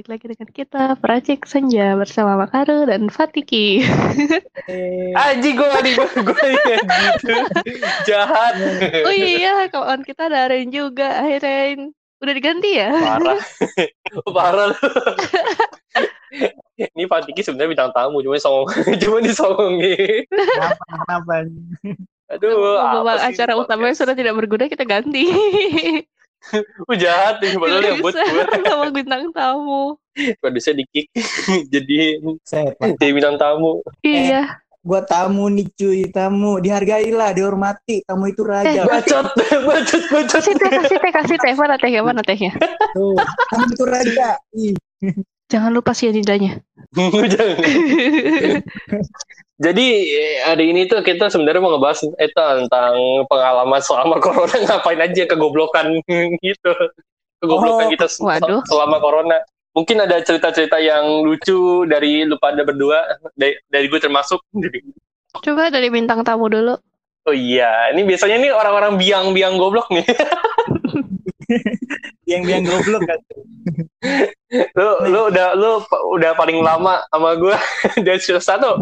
balik lagi dengan kita Peracik Senja bersama Makaru dan Fatiki. Aji gue gak gue gue gitu jahat. oh iya, kawan kita ada Aren juga akhirnya udah diganti ya. Parah, parah lu. Ini Fatiki sebenarnya bintang tamu, cuma songong, cuma disongongin. Kenapa? Kenapa? Aduh, Memang apa sih acara utamanya sudah tidak berguna kita ganti. Lu jahat nih, padahal yang buat gue. sama bintang tamu. Produser di kick, jadi Saya Pak. jadi bintang tamu. Iya. Gua tamu nih cuy, tamu. Dihargailah, dihormati. Tamu itu raja. Bacot, bacot, bacot. Kasih teh, kasih teh, kasih teh. Mana tehnya, mana tehnya? Tuh, tamu itu raja. Ih, Jangan lupa sianidanya. Jangan. Jadi eh, hari ini tuh kita sebenarnya mau ngebahas itu tentang pengalaman selama corona ngapain aja kegoblokan gitu. Kegoblokan Oh, kita se- waduh. selama corona. Mungkin ada cerita-cerita yang lucu dari lu pada berdua, dari, dari gue termasuk. Coba dari bintang tamu dulu. Oh iya, ini biasanya nih orang-orang biang-biang goblok nih. yang biang goblok kan. lu lu udah lu udah paling lama sama gue dari satu.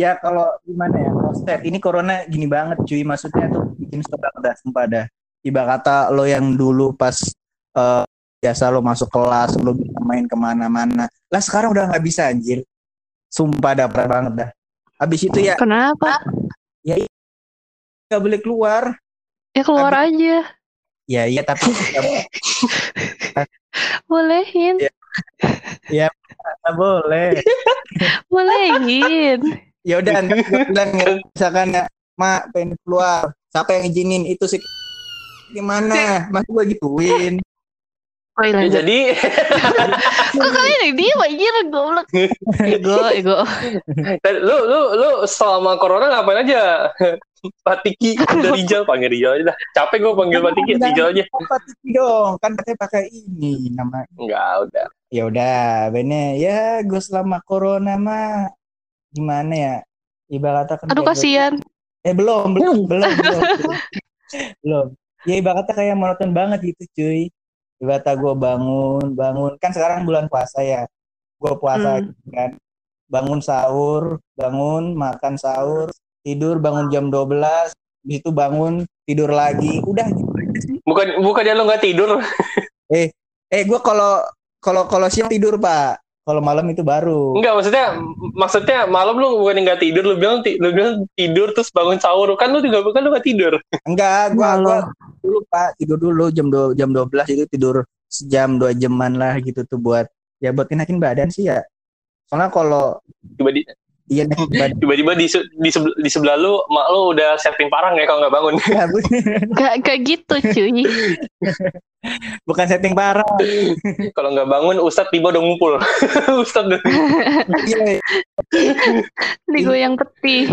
Ya kalau gimana ya, kalau set ini corona gini banget cuy. Maksudnya tuh bikin banget dah, sumpah dah. Iba kata lo yang dulu pas eh, biasa lo masuk kelas, lo bisa main ke mana-mana. Lah sekarang udah nggak bisa anjir. Sumpah dah, parah banget dah. Habis itu ya Kenapa? nggak boleh keluar. Ya keluar aja. Ya iya tapi Bolehin. nggak boleh. Bolehin. ya udah bilang ya, misalkan ya mak pengen keluar siapa yang izinin itu sih gimana mas gue gituin Oh iya Ya, jadi Kok kalian diem anjir goblok. Ego, ego. lu lu lu selama corona ngapain aja? Patiki udah Rijal panggil Rijal aja dah. Capek gue panggil Patiki Rijal aja. TV dong kan katanya pakai ini nama Enggak, udah. ya udah bener ya gue selama corona mah gimana ya? Ibaratnya kan Aduh kasihan. eh belum belum belum belum belum. Ya ibaratnya kayak monoton banget gitu cuy. Ibaratnya gue bangun bangun. Kan sekarang bulan puasa ya. Gue puasa Hmm. gitu kan. Bangun sahur bangun makan sahur tidur bangun jam 12 habis itu bangun tidur lagi. Udah gitu. Bukan bukannya lu nggak tidur. eh gue kalau kalau kalau siang tidur pak kalau malam itu baru Enggak, maksudnya maksudnya malam lu bukan nggak tidur, lu bilang ti- lu bilang tidur terus bangun sahur. Kan lu juga kan lu nggak tidur. enggak gua Malu. gua dulu pak tidur dulu jam do, jam 12 itu tidur sejam dua jaman lah gitu tuh buat ya buat enakin badan sih ya soalnya kalau Tiba di iya tiba-tiba di, di, sebelah, di sebelah lu mak lu udah setting parang ya kalau nggak bangun. ya, Gak, gak gitu cuy. bukan setting parah kalau nggak bangun Ustadz tiba udah ngumpul. Ustadz udah iya Ini gue yang peti.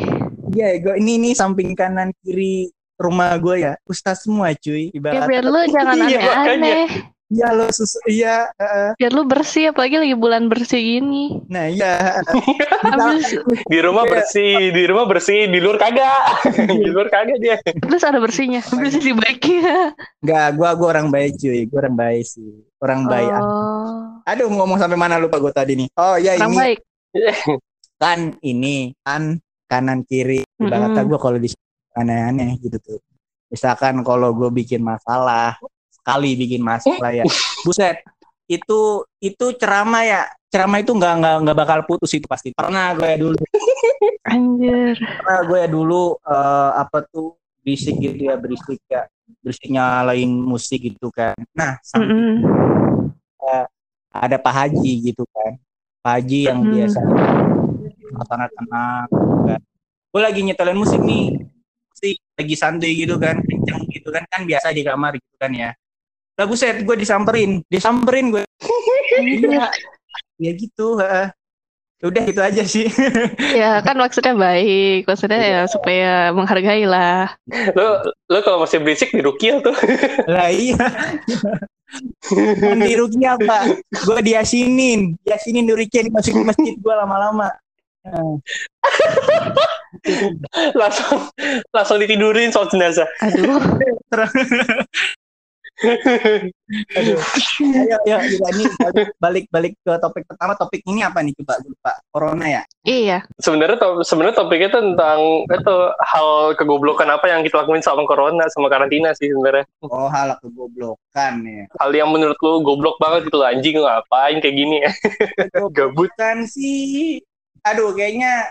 iya gua ini nih samping kanan kiri rumah gue ya ustaz semua cuy Ya ibarat biar lu jangan Iya, aneh-aneh. Iya lo susu iya heeh. Biar lu bersih apalagi lagi bulan bersih gini. nah iya di rumah Iya. bersih, di rumah bersih, di luar kagak. di luar kagak dia. terus ada bersihnya. Bersih di baiknya. Enggak, gua gua orang baik cuy, gua orang baik sih. Orang baik. Oh. Aduh, ngomong sampai mana lupa gue tadi nih. Oh ya Orang ini baik. kan ini kan kanan kiri. Ibaratnya Mm-mm. gue kalau di aneh-aneh gitu tuh. Misalkan kalau gue bikin masalah sekali bikin masalah ya, buset itu itu ceramah ya. Ceramah itu nggak nggak nggak bakal putus itu pasti. Pernah gue ya dulu. Anjir. pernah gue ya dulu eh, apa tuh berisik gitu ya berisik ya. Berisik nyalain musik gitu kan. Nah samping Mm-mm. ada Pak Haji gitu kan. Pak Haji yang Hmm. biasa sangat tenang gitu kan. Gue lagi nyetelin musik nih. Musik lagi santuy gitu kan kenceng gitu kan. Kan biasa di kamar gitu kan ya lah buset gue disamperin disamperin gue iya ya gitu heeh. udah gitu aja sih Ya kan maksudnya baik. Maksudnya ya supaya menghargai lah. Lu lu kalau masih berisik di Rukiah tuh. lah iya Mandi rugi apa gue diasinin diasinin durinya dimasukin masjid gue lama-lama Nah, langsung langsung ditidurin soal jenazah. Aduh. Aduh. Ayo, ayo, ini balik, balik ke topik pertama. Topik ini apa nih coba lupa. Corona ya. Iya. sebenarnya to- sebenarnya topiknya tuh tentang itu hal kegoblokan apa yang kita lakuin sama corona sama karantina sih sebenarnya Oh hal kegoblokan ya. hal yang menurut lu goblok banget gitu anjing ngapain kayak gini ya Gabut. Kan sih. Aduh kayaknya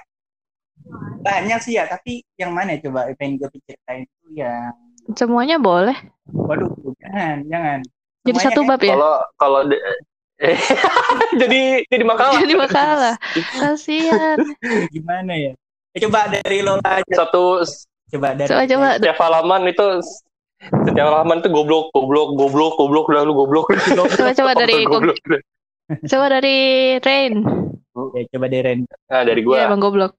banyak sih ya. Tapi yang mana ya coba pengen gue ceritain itu yang. Semuanya boleh. Waduh jangan jangan. Jadi Semuanya satu kayak- bab ya. kalau kalau de- jadi jadi makalah Jadi makalah. Kasihan. gimana ya? Ya, coba dari lo aja. satu Coba dari. Coba coba. setiap halaman itu setiap halaman itu goblok goblok goblok goblok udah lu goblok Coba coba dari goblok coba dari Rain. Ya, coba dari Ren. nah dari Iya, gua Bang Goblok.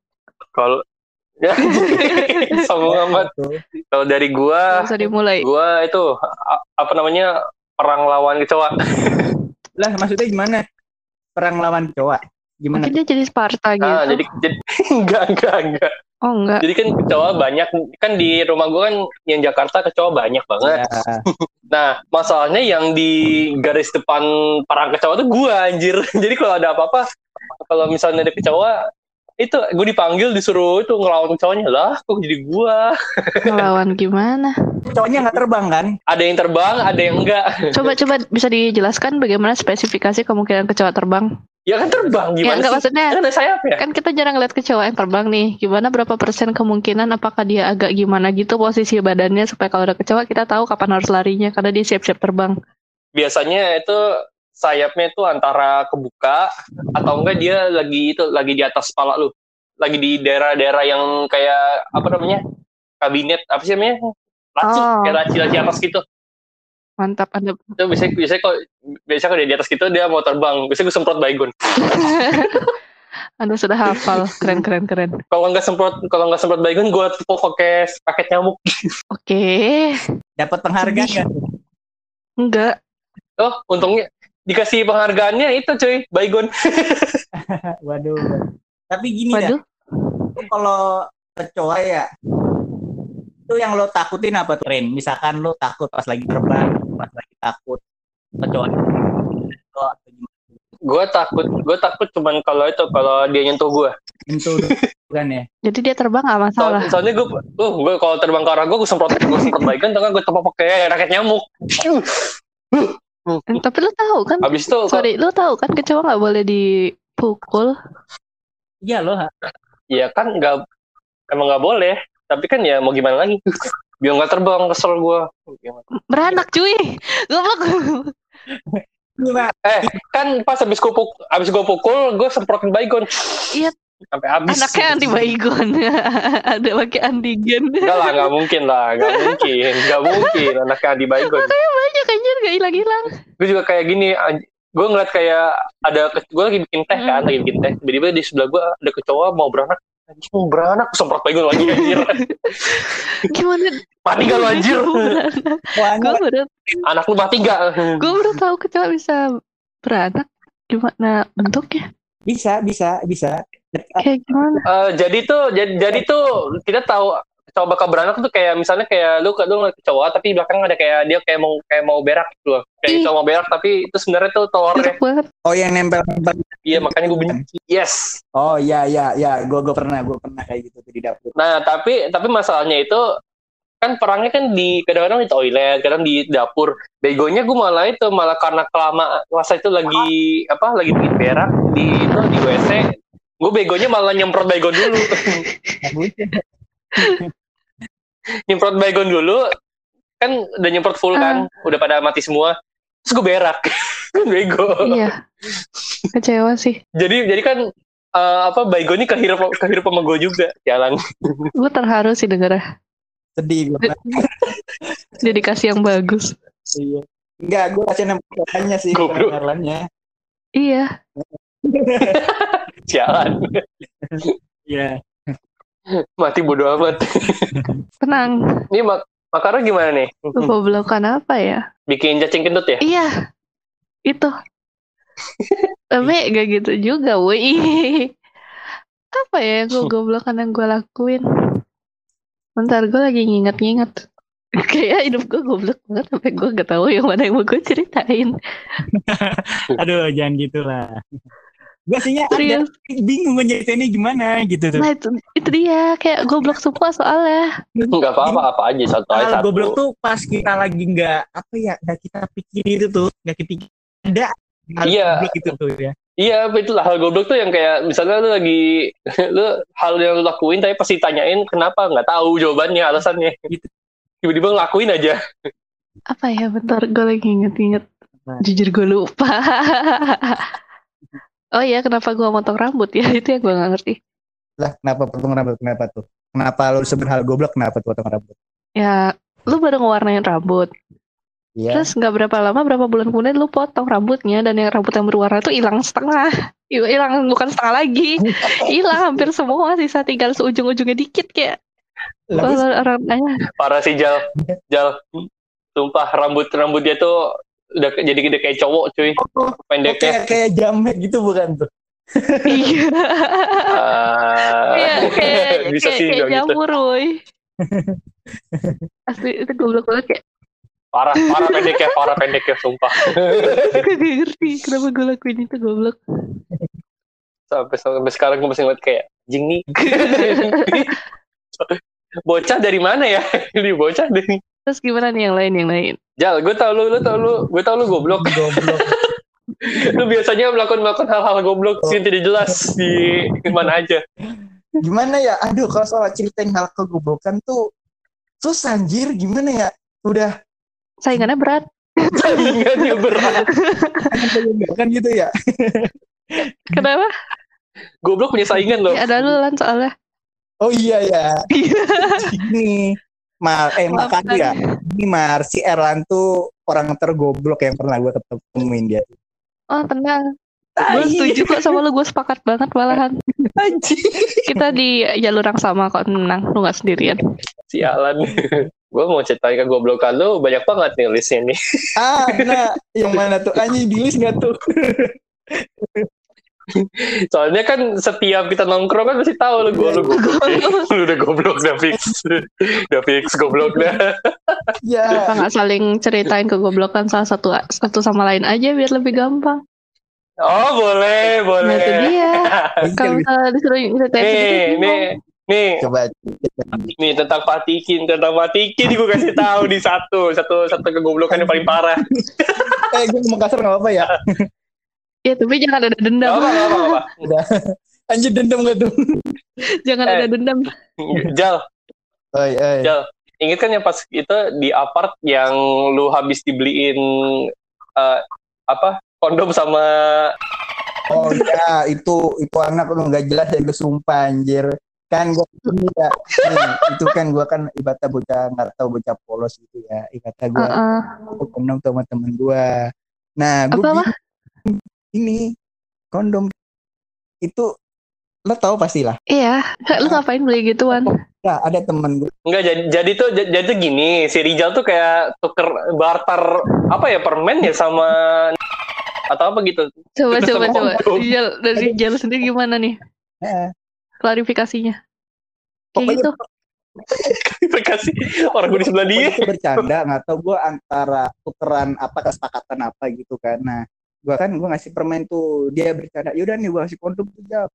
kalau ya sombong amat Tuh. kalau dari gua Bisa dimulai. gua itu apa namanya perang lawan kecoa Lah maksudnya gimana? Perang lawan kecoa. Gimana? Mungkin dia jadi Sparta gitu. ah jadi, jadi enggak enggak enggak Oh enggak. jadi kan kecoa banyak kan di rumah gua kan yang Jakarta kecoa banyak banget Ya, nah masalahnya yang di garis depan perang kecoa tuh gua anjir jadi kalau ada apa-apa kalau misalnya ada kecoa itu gue dipanggil disuruh itu ngelawan kecoanya lah kok jadi gua Ngelawan gimana? kecoanya nggak terbang kan? ada yang terbang ada yang enggak Coba coba bisa dijelaskan bagaimana spesifikasi kemungkinan kecoa terbang? ya kan terbang Ya gimana enggak sih maksudnya kan ada sayap ya kan kita jarang lihat kecoa yang terbang nih. Gimana berapa persen kemungkinan apakah dia agak gimana gitu posisi badannya supaya kalau ada kecoa kita tahu kapan harus larinya karena dia siap-siap terbang. biasanya itu sayapnya itu antara kebuka atau enggak dia lagi itu lagi di atas kepala lu lagi di daerah-daerah yang kayak apa namanya kabinet apa sih namanya laci Oh. kayak laci-laci atas gitu Mantap Anda. itu biasanya biasanya kalau biasanya kalau dia di atas gitu dia mau terbang biasanya gue semprot baygon Anda sudah hafal. Keren keren keren. kalau nggak semprot kalau nggak semprot baygon gue tepuk pakai paket nyamuk Oke. Dapat penghargaan nggak? Enggak. oh untungnya dikasih penghargaannya itu cuy baygon Waduh. Tapi gini dah, Waduh. itu kalau kecoa ya itu yang lo takutin apa tuh Ren? Misalkan lo takut pas lagi terbang, pas lagi takut kecoa gue takut gue takut cuman kalau itu kalau dia nyentuh gue Itu kan ya. Jadi dia terbang nggak masalah. Soal- soalnya gue, uh, gue kalau terbang ke arah gue, gue semprot, gue semprot baygon, tengah gue tepuk pakai raket nyamuk. Eh, Tapi lu tahu kan? Habis itu, Sorry, lu tahu kan kecoa nggak boleh dipukul. Iya lo ya kan nggak, emang nggak boleh. Tapi kan ya mau gimana lagi? Biar nggak terbang, kesel gue. Beranak cuy. Goblok. Eh, kan pas habis gue pukul, habis gue pukul, gue semprotin baygon. Iya. Sampai habis. Anaknya anti baygon. Ada pakai antigen. Enggak lah, nggak mungkin lah, nggak mungkin, nggak mungkin anaknya di baygon. Banyak anjir nggak hilang-hilang. Gue juga kayak gini, gue ngeliat kayak ada, gue lagi bikin teh kan, lagi bikin teh. Tiba-tiba di sebelah gue ada kecoa mau beranak. Anjing mau beranak, semprot baygon lagi anjir. Gimana? Mati gak lu anjir? Wah, Gue baru, Anak lu mati gak? gue baru tahu kecoa bisa beranak. Gimana bentuknya? bisa, bisa, bisa. Kayak gimana? Eh, jadi tuh, jadi, jadi tuh kita tahu kecoa bakal beranak tuh kayak misalnya kayak lu lu ngeliat kecoa tapi belakang ada kayak dia kayak mau kayak mau berak gitu loh. Kayak Ih. kecoa mau berak tapi itu sebenarnya tuh telurnya. Oh yang nempel Iya makanya gue benci. Yes. Oh iya iya iya, gue gue pernah gue pernah kayak gitu tuh di dapur. Nah tapi tapi masalahnya itu kan perangnya kan di kadang-kadang di toilet, kadang di dapur. Begonya gue malah itu malah karena kelama masa itu lagi apa lagi bikin berak di itu di WC. Gue begonya malah nyemprot baygon dulu. nyemprot baygon dulu kan udah nyemprot full kan udah pada mati semua terus gue berak bego Iya. Kecewa sih. jadi jadi kan eh, apa baygonnya kehirup kehirup sama gue juga jalan Gue terharu sih dengernya. Sedih gue. Dedikasi yang bagus. Iya. Enggak, gue kasih nempelnya sih. Erlannya. Iya. jalan Iya. mati bodo amat Tenang. ini mak makarnya gimana nih goblokan apa ya? bikin cacing kentut ya Iya. Itu. Tapi gak gitu juga, woi. Apa ya yang gue goblokan yang gue lakuin? Bentar, gue lagi nginget-nginget. Kayak hidup gue goblok banget sampai gue gak tahu yang mana yang mau gue ceritain. Aduh, jangan gitulah. Gue sihnya ada bingung ngeceritain gimana gitu tuh. Nah itu, itu dia kayak goblok semua soalnya. Nggak apa-apa apa aja satu aja satu. goblok tuh pas kita lagi nggak apa ya nggak kita pikir itu tuh nggak kepikir ada hal Iya. goblok itu tuh ya. Iya, itulah hal goblok tuh yang kayak misalnya lu lagi lu hal yang lu lakuin tapi pasti tanyain kenapa nggak tahu jawabannya alasannya. Gitu. Tiba-tiba ngelakuin aja. Apa ya bentar gue lagi inget-inget. Jujur gue lupa. oh iya kenapa gue motong rambut ya itu yang gue gak ngerti. Lah kenapa potong rambut kenapa tuh? Kenapa lu sebut hal goblok kenapa tuh potong rambut? Ya lu baru ngewarnain rambut. Iya. Terus nggak berapa lama berapa bulan kemudian lu potong rambutnya dan yang rambut yang berwarna itu hilang setengah. Iya, Hilang bukan setengah lagi. Hilang hampir semua sisa tinggal seujung-ujungnya dikit kayak Lah, kalau orang nanya Parah sih Jal. Jal. Sumpah rambut rambut dia tuh udah jadi gede kayak cowok cuy. Oh, Pendeknya. kayak kayak jamet gitu bukan tuh? iya Ah, kayak kayak bisa kayak, sih kayak gitu. jamur woy. Asli itu goblok banget kayak Parah, parah pendeknya, parah pendeknya sumpah. gue gak ngerti kenapa gue lakuin itu goblok. Sampai sampai sekarang gue masih ngeliat kayak jing nih. bocah dari mana ya? Ini bocah dari Terus gimana nih yang lain yang lain? Jal, gue tau lu, lu tau lu, gue tau lu goblok. Goblok. lu biasanya melakukan melakukan hal-hal goblok Oh. yang tidak jelas di mana aja. Gimana ya? Aduh kalau soal ceritain hal kegoblokan tuh susah anjir gimana ya? Udah Saingannya berat. Saingannya berat. kan gitu ya. Kenapa? Goblok punya saingan loh. Ya, ada lu lan soalnya. Oh iya ya. Ini Mar, eh makasih ya. Ini Mar, si Erlan tuh orang tergoblok yang pernah gue ketemuin dia. Oh tenang. Gue setuju kok sama lu. Gue sepakat banget malahan. Anjir. Kita di jalur yang sama kok tenang. Lu gak sendirian. Sialan. gue mau ceritain ke goblokan lu banyak banget nih listnya nih. Ah, nah, yang mana tuh? Anjing di list nggak tuh? Soalnya kan setiap kita nongkrong kan pasti tahu lu gue lu goblok. lu udah goblok udah fix. udah fix goblok dah. Ya. Kita gak saling ceritain kegoblokan salah satu satu sama lain aja biar lebih gampang. Oh boleh Nah itu boleh. dia. Kalau misalnya disuruh ceritain nih nih nih Coba. nih tentang Patikin tentang Patikin gue kasih tahu di satu satu satu kegoblokan yang paling parah. Eh, gue mau kasar nggak apa-apa ya? Ya tapi jangan ada dendam. Gak apa gak apa, gak apa. Anjir dendam gak tuh? jangan Eh. ada dendam. Jal Oi, oi. Jal. Ingat kan yang pas itu di apart yang lu habis dibeliin eh, apa kondom sama Oh ya, itu itu anak lu nggak jelas ya gue sumpah anjir. Kan gue ya, nih, itu kan gue kan ibaratnya bocah nggak tahu bocah polos gitu ya. Ibaratnya gue Heeh. kondom sama temen gue. Nah, apa? Ini kondom itu lo tahu pastilah. Iya, lu ngapain beli gituan? Ya, ada temen gue. Enggak jadi jadi tuh jadi tuh gini si Rijal tuh kayak tuker barter apa ya permen ya sama atau apa gitu Coba coba coba. kondom. Rijal dari Rijal sendiri gimana nih Eh, klarifikasinya? Kayak gitu. Kasih orang gue di sebelah dia bercanda nggak tahu gue antara tukeran apa kesepakatan apa gitu kan. Nah, gue kan gue ngasih permen tuh dia bercanda. Yaudah nih gue kasih kondom tuh jawab.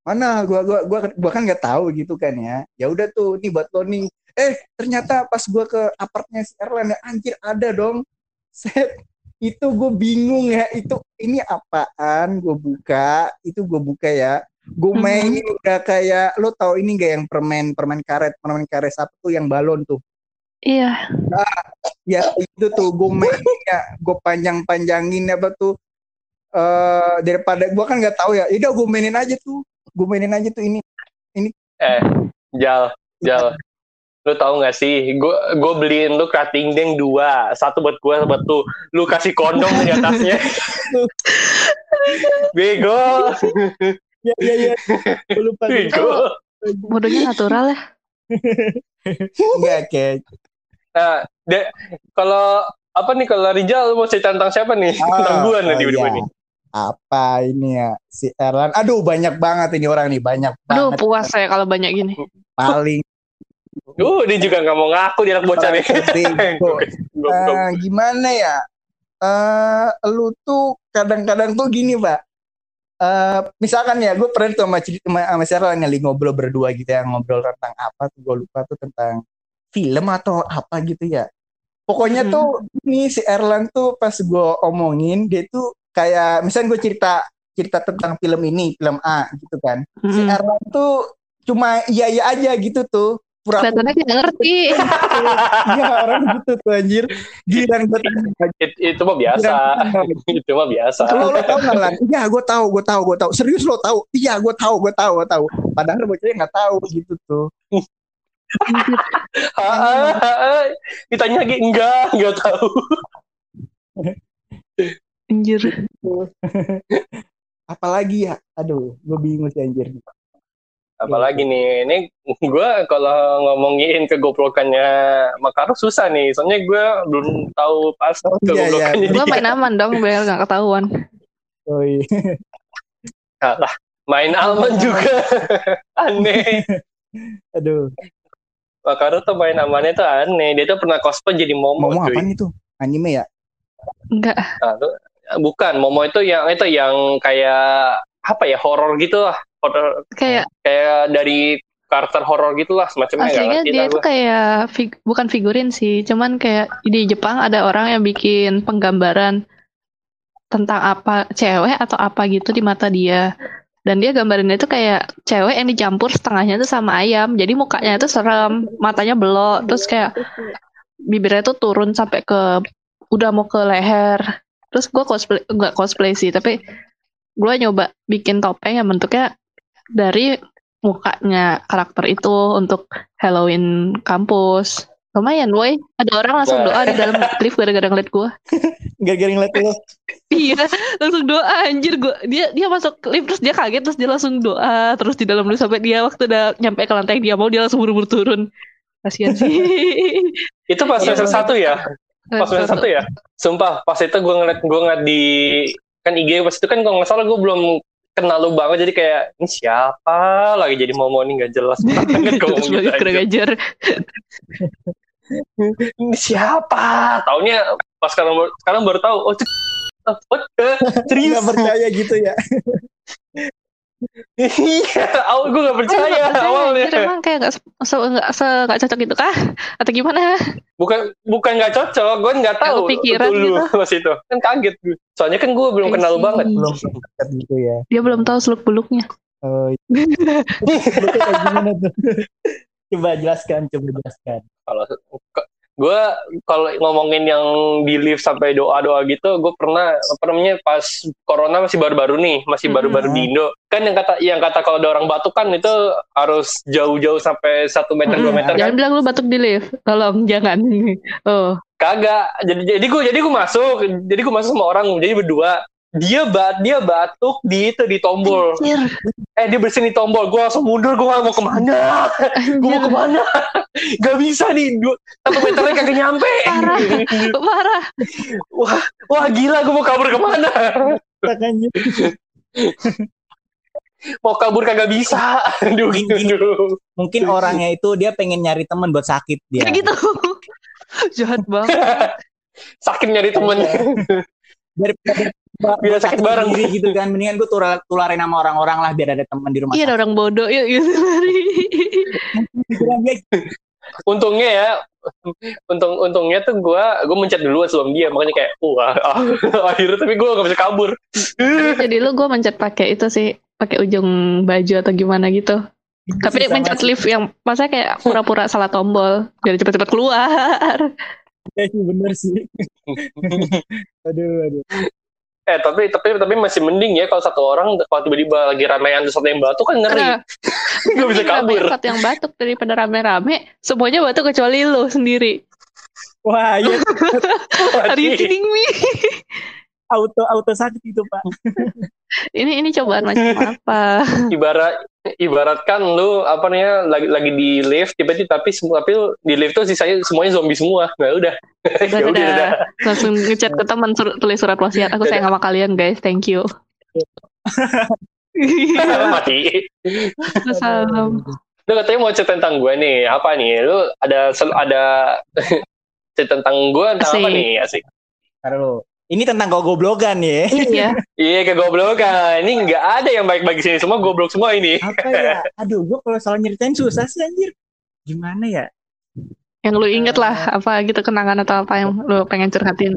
Mana gua gua gua gua kan nggak tahu gitu kan ya. Ya udah tuh nih buat lo nih. Eh ternyata pas gua ke apartnya si Erlan ya anjir ada dong. Set itu gue bingung ya itu ini apaan gue buka itu gue buka ya gue Mhm. mainin udah kayak lo tau ini gak yang permen permen karet permen karet apa tuh yang balon tuh Iya. ya itu tuh gue mainin ya gue panjang panjangin apa tuh. Eh daripada gue kan nggak tahu ya. Udah gue mainin aja tuh. Gue mainin aja tuh ini. Eh Jal Jal. Lu tahu nggak sih? Gue gue beliin lu cutting deng dua. Satu buat gue buat tuh lu kasih kondom di atasnya. Bego. Ya ya ya. Gue lupa bego. Bodohnya natural ya. enggak kayak nah de- kalau apa nih kalau Rijal lu mau cerita tentang siapa nih tentang gue nih oh tiba-tiba iya. nih apa ini ya si Erlan aduh banyak banget ini orang nih banyak Aduh banget puas saya kalau banyak gini. paling Uh, dia juga nggak mau ngaku dia anak bocah nih. Eh, gimana ya? Eh, lu tuh kadang-kadang tuh gini, Pak. Eh, misalkan ya, gue pernah tuh sama, cerita- sama, sama Sarah lagi ngobrol berdua gitu ya, ngobrol tentang apa tuh, gue lupa tuh tentang film atau apa gitu ya. Pokoknya Hmm. tuh ini si Erlang tuh pas gue omongin, dia tuh kayak, misalnya gue cerita cerita tentang film ini, film A gitu kan. Si Mm-mm. Erlang tuh cuma iya iya aja gitu tuh. Pura-pura Kelihatannya kayak ngerti. Iya orang gitu tuh anjir. Giliran gue tanya It- itu mah biasa. itu mah biasa. Lo lo tau nggak lan? Iya gue tahu, gue tahu, gue tahu. Serius lo tahu? Iya gue tahu, gue tahu, gue tahu. Padahal bocahnya nggak tahu gitu tuh. Ditanya lagi enggak, enggak tahu. Anjir. Apalagi ya? Aduh, gue bingung sih anjir. Apalagi nih, ini gue kalau ngomongin kegoblokannya Makaru susah nih. Soalnya gue belum tahu pas Oh, iya, kegoblokannya Gue dia. main aman dong biar gak ketahuan. Oh iya. Alah, main aman juga. aneh. Aduh, Makaru tuh main amannya tuh aneh. Dia tuh pernah cosplay jadi Momo. ngomong cuy. apa itu? Anime ya? Enggak. Nah, tuh- bukan, Momo itu yang itu yang kayak apa ya horor gitu lah. Horor Kayak kayak dari karakter horor gitu lah semacamnya aslinya dia lah itu kayak fig- bukan figurin sih. Cuman kayak di Jepang ada orang yang bikin penggambaran tentang apa cewek atau apa gitu di mata dia. Dan dia gambarinnya itu kayak cewek yang dicampur setengahnya itu sama ayam. Jadi mukanya itu serem, matanya belok, terus kayak bibirnya tuh turun sampai ke udah mau ke leher. Terus gue cosplay nggak cosplay sih, tapi gue nyoba bikin topeng yang bentuknya dari mukanya karakter itu untuk Halloween kampus. Lumayan, woi. Ada orang langsung doa di dalam lift gara-gara ngeliat gue. Gara-gara ngeliat lo. Iya, langsung doa anjir gue. Dia dia masuk lift terus dia kaget terus dia langsung doa terus di dalam lift sampai dia waktu udah nyampe ke lantai dia mau dia langsung buru-buru turun. Kasihan sih. Itu pas semester satu ya? Pas semester satu ya? Sumpah, pas itu gue ngeliat gue ngeliat di kan IG pas itu kan kalau nggak salah gue belum kenal lu banget jadi kayak ini siapa lagi jadi momo nih nggak jelas banget gue ngomong gitu kurang ajar. ini siapa taunya pas sekarang sekarang baru tahu oh the? serius Nggak percaya gitu ya. iya awal gue nggak Oh, percaya nggak percaya, awalnya anjir, emang kayak nggak se se- nggak se- nggak cocok gitu kah? Atau gimana? bukan bukan nggak cocok gue nggak Nggak tahu kepikiran dulu gitu. pas itu kan kaget gue soalnya kan gue belum kenal banget Belum dekat gitu ya. Dia belum tahu seluk beluknya. Oh, iya. Tuh kayak gimana tuh? coba jelaskan, coba jelaskan. kalau gue kalau ngomongin yang di lift sampai doa doa gitu gue pernah apa namanya pas corona masih baru-baru nih masih Mhm. baru-baru di Indo kan yang kata yang kata kalau ada orang batuk kan itu harus jauh-jauh sampai satu meter dua meter Jangan kan bilang lu batuk di lift. Tolong jangan. Oh, kagak jadi jadi gue jadi gue masuk jadi gue masuk sama orang jadi berdua dia bat dia batuk di itu di tombol anjir. eh dia bersihin di tombol gue langsung mundur gue mau ke mana gue mau ke mana gak bisa nih dua, satu meternya kagak nyampe Parah. Parah. wah wah gila gue mau kabur ke mana Makanya mau kabur kagak bisa aduh aduh mungkin orangnya itu dia pengen nyari teman buat sakit dia. Kayak gitu. Jahat banget. sakit nyari temen Daripada Biar sakit bareng. sendiri gitu kan. Mendingan gue tular, tularin sama orang-orang lah biar ada teman di rumah Iya orang bodoh yuk gitu untungnya ya untung untungnya tuh gue gue mencet duluan sebelum dia makanya kayak wah ah, akhirnya tapi gue gak bisa kabur Jadi lu gue mencet pakai itu sih, pakai ujung baju atau gimana gitu. Tapi Sama mencet lift yang masa kayak pura-pura salah tombol biar cepet-cepet keluar. Iya sih, bener sih. aduh, aduh. Eh tapi tapi tapi masih mending ya kalau satu orang kalau tiba-tiba lagi ramean terus satu yang batuk kan ngeri Nah, gak bisa mending kabur satu yang batuk daripada rame-rame, semuanya batuk kecuali lu sendiri. Wah, iya Are you kidding me? Auto auto sakit itu, Pak. Ini ini cobaan macam apa? ibarat ibaratkan lu apa nih ya lagi lagi di lift tiba-tiba tapi semua tapi di lift tuh sisanya semuanya zombie semua nah udah Udah, ya udah udah. udah Langsung ngechat ke teman sur- tulis surat wasiat. Aku sayang sama kalian guys, thank you. mati Salam. lu katanya mau cerita tentang gue nih apa nih lu ada sel- ada cerita tentang gue tentang apa nih asik Ntar lu. Ini tentang goblogan ya. iya. iya ke goblokan ini nggak ada yang baik bagi sini semua goblok semua ini Apa ya? Aduh, gua kalau soal nyeritain susah sih anjir. Gimana ya? Yang lu inget lah apa gitu kenangan atau apa yang lu pengen curhatin.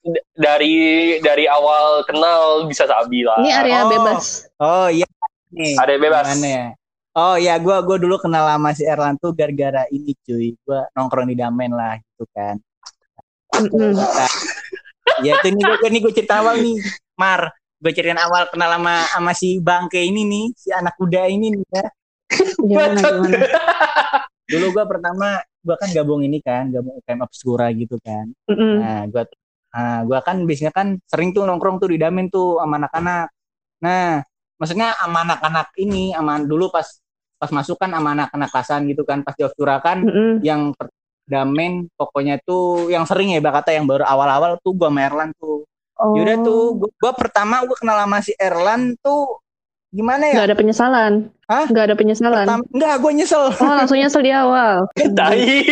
D- dari dari awal kenal bisa sabi lah Ini area Oh. bebas. Oh iya. Nih. ada yang bebas Gimana ya? Oh ya, gua gua dulu kenal sama si Erlan tuh gara-gara ini cuy. Gua nongkrong di Damen lah gitu kan. Mm-mm. Nah, ya itu nih gue nih gue cerita awal nih, Mar. Gue ceritain awal kenal sama sama si Bangke ini nih, si anak kuda ini nih ya. Gimana gimana? Dulu gua pertama gua kan gabung ini kan, gabung UKM Obscura gitu kan. Mm-mm. Nah, gua nah, gua kan biasanya kan sering tuh nongkrong tuh di Damen tuh sama anak-anak. Nah, maksudnya sama anak-anak ini, sama dulu pas pas masuk kan sama anak-anak klasan gitu kan, pas di Obscura kan Mm-mm. yang Damen pokoknya tuh yang sering ya kata yang baru awal-awal tuh gua sama Erlan tuh. Oh. Yaudah tuh gua, gua pertama gua kenal sama si Erlan tuh gimana ya? Gak ada penyesalan. Hah? Gak ada penyesalan. Pertama, enggak, gue nyesel. Oh langsung nyesel di awal. tai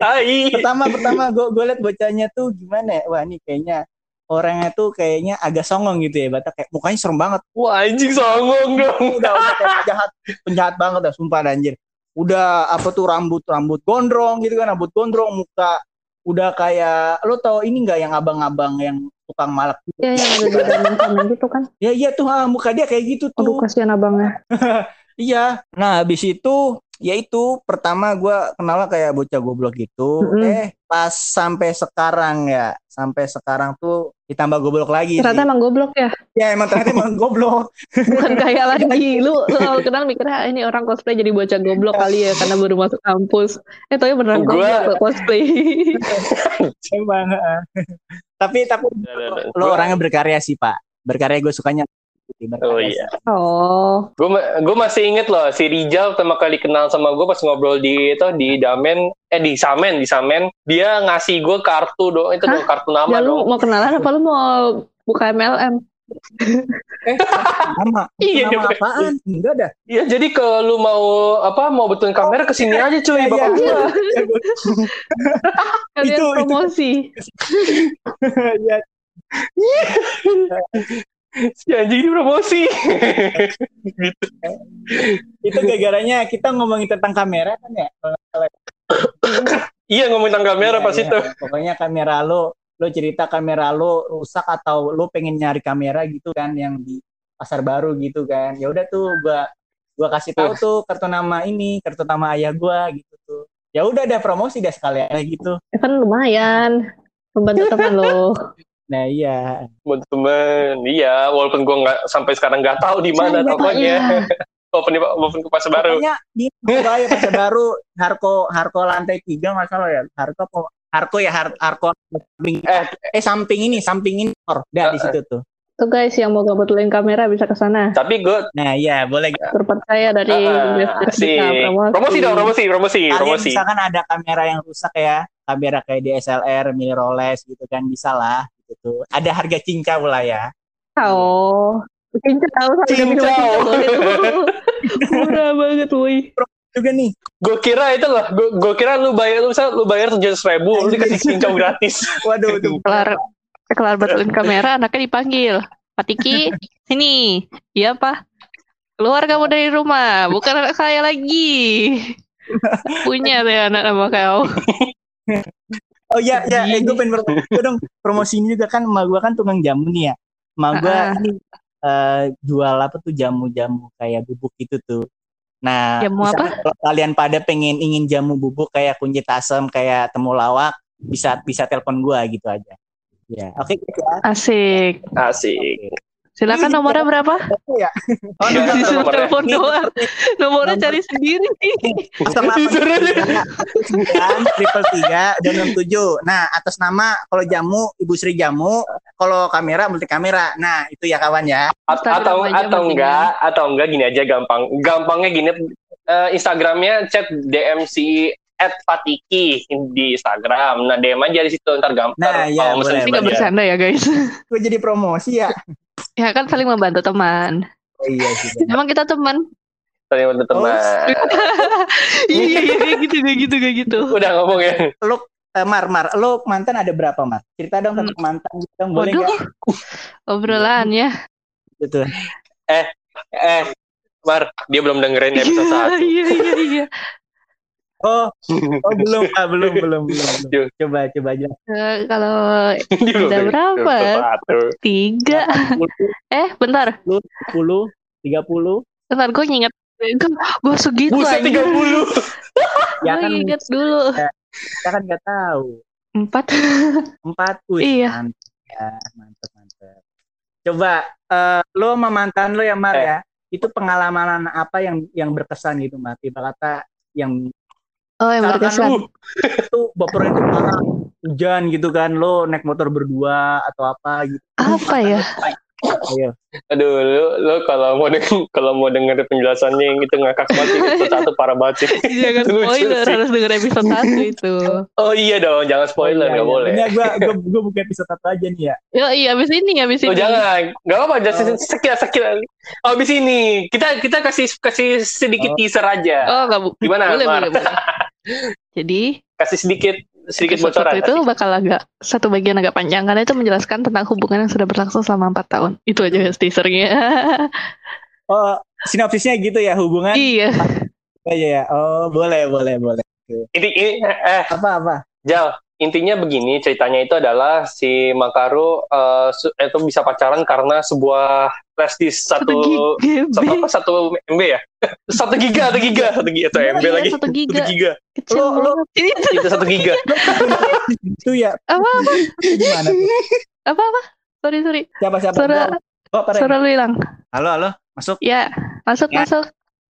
tai pertama pertama gue gue liat bocahnya tuh gimana ya? Wah ini kayaknya orangnya tuh kayaknya agak songong gitu ya, bata kayak mukanya serem banget. wah anjing songong dong Udah udah kayak penjahat penjahat banget dah, sumpah anjir. Udah apa tuh rambut rambut gondrong gitu kan, rambut gondrong, muka udah kayak lo tau ini nggak yang abang-abang yang tukang malak Ya yang ada di dalam sana gitu kan. ya iya tuh ah, muka dia kayak gitu tuh Aduh kasihan abangnya. Iya. Nah, habis itu ya itu pertama gua kenal kayak bocah goblok gitu. Mm-mm. Eh, pas sampai sekarang ya, sampai sekarang tuh ditambah goblok lagi Ternyata sih. emang goblok ya. Ya emang ternyata emang goblok. Bukan kayak lagi. Lu, lu awal kenal mikirnya "Ah, ini orang cosplay jadi bocah goblok kali ya karena baru masuk kampus. Eh tapi beneran Gua- cosplay. Emang. tapi tapi lo Gua- orangnya berkarya sih, Pak. Berkarya gue sukanya oh iya oh. gue gue masih inget loh si Rijal pertama kali kenal sama gue pas ngobrol di itu di Damen eh di Samen di Samen dia ngasih gue kartu dong itu Hah? dong kartu nama Ya lu dong mau kenalan apa lu mau buka MLM? Nama. Iya, nama dia- apaan? Enggak dah. Iya jadi kalau lu mau apa mau betulin kamera ke sini aja cuy Iya, bapak iya. gua Kalian Itu- itu. promosi. ya, si anjing ini promosi itu gara-garanya kita ngomongin tentang kamera kan ya. Salah. iya ngomongin tentang kamera Iya, pas iya. itu Pokoknya kamera lo, lo cerita kamera lo rusak atau lo pengen nyari kamera gitu kan yang di pasar baru gitu kan. Ya udah tuh gua gua kasih tahu tuh kartu nama ini, kartu nama ayah gua gitu tuh. Ya udah ada promosi dah sekalian kayak gitu. Ya kan lumayan. Membantu teman lo. Nah iya. buat temen iya walaupun gua nggak sampai sekarang nggak tahu di mana Iya, tokonya iya. walaupun di walaupun ke pasar baru Pokoknya di Surabaya pasar baru Harko Harko lantai tiga nggak salah ya. Harko apa- Harko ya Har, Harko samping Eh. eh samping ini samping ini dah di situ tuh. Tuh guys yang mau betulin kamera bisa ke sana. tapi gue Nah iya boleh Terpercaya dari si kita promosi dong promosi promosi kalian promosi misalkan ada kamera yang rusak ya kamera kayak DSLR mirrorless gitu kan bisa lah gitu ada harga cincau lah ya Oh. Cincau sama Cincau. cincau. Murah banget woi. juga nih gue kira itu loh gue kira lu bayar lu bisa lu bayar tujuh ribu lu dikasih cincau gratis waduh tuh Kelar kelar betulin kamera anaknya dipanggil. Patiki, sini. Iya, Pak. Keluar kamu dari rumah, bukan anak saya lagi. Punya saya anak sama kau. oh iya ya eh, gue pengen dong. Promosi ini juga kan emak gue kan tukang jamu nih ya. Emak gue Ah. ini eh, jual apa tuh jamu-jamu kayak bubuk gitu tuh. Nah Jamu misalkan kalau kalian pada pengen ingin jamu bubuk kayak kunyit asam kayak temulawak bisa bisa telepon gue gitu aja. Ya oke gitu ya. Asik. asik Silakan nomornya berapa? ya oh Disuruh nomornya telepon doang. Nomornya cari sendiri. sembilan triple tiga dan enam tujuh. Nah atas nama kalau jamu Ibu Sri Jamu, kalau kamera multi kamera. Nah itu ya kawan ya. Atau atau enggak atau enggak gini aja gampang gampangnya gini eh, Instagramnya chat DMC at Fatiki di Instagram nah DM aja di situ ntar gampang Nah, iya, kalau boleh, Ini nggak bercanda ya guys. Gue jadi promosi ya. Ya kan saling membantu teman. Oh, iya sih. Emang kita teman. saling bantu teman. Iya iya iya kayak gitu kayak gitu kayak gitu. Udah ngomong ya. Lu eh, Mar, Mar, lu mantan ada berapa, Mar? Cerita dong tentang mantan gitu dong, boleh Waduh, nggak? obrolan ya. Gitu. Eh, Mar, dia belum dengerin episode Iya 1. iya iya iya. Oh, oh belum, ah, belum, belum, belum, belum. Coba, coba aja. Eh, Kalau Udah berapa? tiga, eh bentar, 10, 30. bentar gue nginget, gue segitu Buset aja. 30. Ya Gue kan inget dulu kita kan nggak tahu. empat. Empat, wih, Iya. mantap ya, mantap, mantap. Coba, eh lu sama mantan lu ya, Mar Eh. ya, itu pengalaman apa yang yang berkesan gitu, Mar? Tiba kata yang Oh yang Misalkan berkesan. lu itu baper itu parah hujan gitu kan lo naik motor berdua atau apa gitu Apa ya? ayo Aduh, lu, lu kalau mau denger, kalau mau denger penjelasannya yang itu ngakak banget sih. episode satu parah banget sih. Jangan Lucu spoiler sih. harus denger episode satu itu. Oh iya dong, jangan spoiler, Oh, iya, nggak iya. boleh. Ini gua gua gua buka episode satu aja nih ya Yo iya abis ini abis Oh ini. jangan, nggak apa-apa. Oh. sekian sekian. Oh, abis ini kita kita kasih kasih sedikit Oh. teaser aja. Oh nggak bu. Gimana, boleh, Mar? boleh boleh. Jadi Kasih sedikit sedikit bocoran. itu bakal agak satu bagian agak panjang karena itu menjelaskan tentang hubungan yang sudah berlangsung selama empat tahun. Itu aja ya teasernya. oh sinopsisnya gitu ya hubungan iya. aja ya oh boleh boleh boleh Inti, ini, eh, apa apa Jal, intinya begini ceritanya itu adalah si Makaru eh, su- itu bisa pacaran karena sebuah flash disk satu satu apa satu MB ya satu giga satu giga satu giga atau MB Iya, lagi satu giga. satu giga Kecil Lo- lo-. Ini itu satu giga itu ya apa apa gimana apa apa? Sorry sorry. siapa siapa Suara oh, suara lu hilang. halo halo masuk Ya masuk Ya. masuk.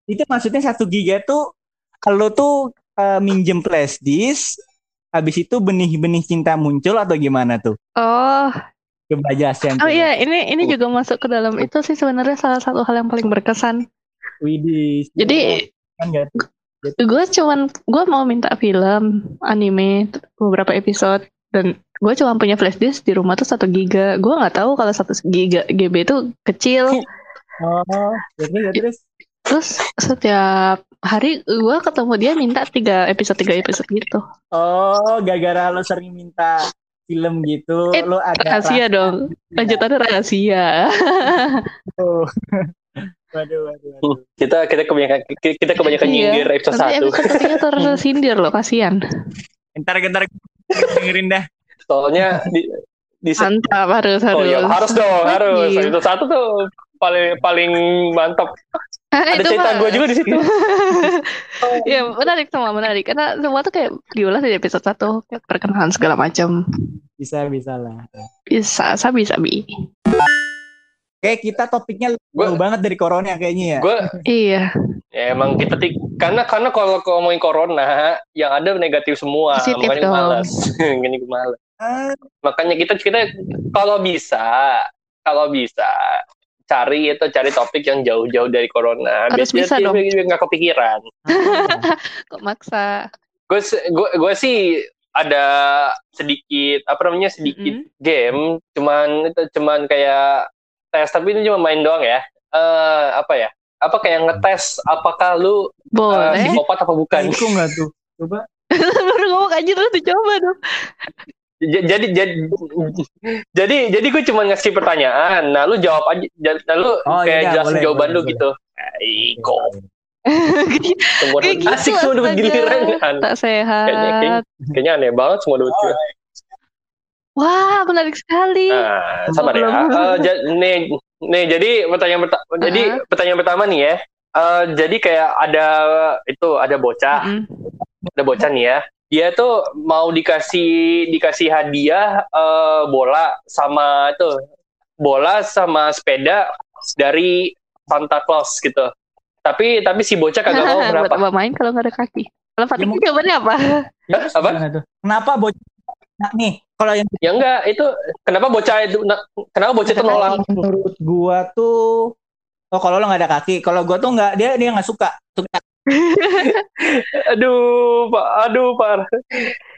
itu maksudnya satu giga tuh kalau tuh eh, minjem flash disk habis itu benih-benih cinta muncul atau gimana tuh? Oh. Coba jelasin oh iya ini ini juga masuk ke dalam itu sih sebenarnya salah satu hal yang paling berkesan. Widih. Jadi kan tuh? gue cuman gue mau minta film anime beberapa episode dan gue cuma punya flash disk di rumah tuh satu giga. Gue nggak tahu kalau satu giga GB itu kecil. Oh, ya terus, ya terus. setiap hari gue ketemu dia minta tiga episode tiga episode gitu Oh, gara-gara lo sering minta film gitu, Eh, lo ada rahasia dong lanjutannya rahasia tuh. waduh, waduh, waduh. kita kita kebanyakan kita kebanyakan Iya. nyindir episode nanti satu episode ketiga tersindir loh kasihan Ntar, ntar dengerin dah. soalnya di di mantap harus harus oh iya harus dong harus episode satu tuh paling paling mantap Ah, ada itu cerita gue juga di situ. Ya menarik semua menarik. Karena semua tuh kayak diulas di episode satu kayak perkenalan segala macam Bisa, bisa lah. bisa sabi sabi. Oke, kita topiknya Gua- jauh banget dari corona kayaknya ya. gue iya. Ya emang kita tik karena karena kalau ngomongin corona yang ada negatif semua. Positif makanya dong. malas gini gue malas Ah, makanya kita kita kalau bisa kalau bisa cari itu cari topik yang jauh-jauh dari corona Harus biar bisa dia- dong. nggak kepikiran kok maksa gue gue gue sih ada sedikit apa namanya sedikit Mm-mm. game cuman itu cuman kayak tes tapi ini cuma main doang ya eh apa ya apa kayak ngetes apakah lu eh, boleh psikopat apa bukan Itu nggak tuh? Coba. baru ngomong aja terus dicoba dong jadi jadi jadi jadi gue cuma ngasih pertanyaan. Nah lu jawab aja ja- nah lu Oh, kayak iya, jelasin boleh, jawaban boleh, lu boleh. gitu Iko semua Kayak gitu, asik semua dapat giliran tak kayaknya, sehat. Kayaknya, kayaknya aneh banget semua dapat giliran wah menarik sekali. Nah, sabar ya. Ja- nih, nih jadi pertanyaan pertama, jadi pertanyaan pertama nih ya. Eh, jadi kayak ada itu ada bocah, Mm-mm. ada bocah nih ya. Dia tuh mau dikasih dikasih hadiah eh, bola sama itu bola sama sepeda dari Santa Claus gitu. Tapi tapi si bocah kagak mau buat kenapa? apa main kalau nggak ada kaki kalau Fatih Ya, jawabannya apa Hah? Apa? Tuh? Kenapa bocah? Nah, nih, kalau yang Ya enggak, itu kenapa bocah itu na- kenapa bocah itu nolak? menurut gua tuh Oh kalau lo nggak ada kaki, kalau gua tuh nggak dia dia nggak suka. Suka. Aduh, Pak, aduh, Pak.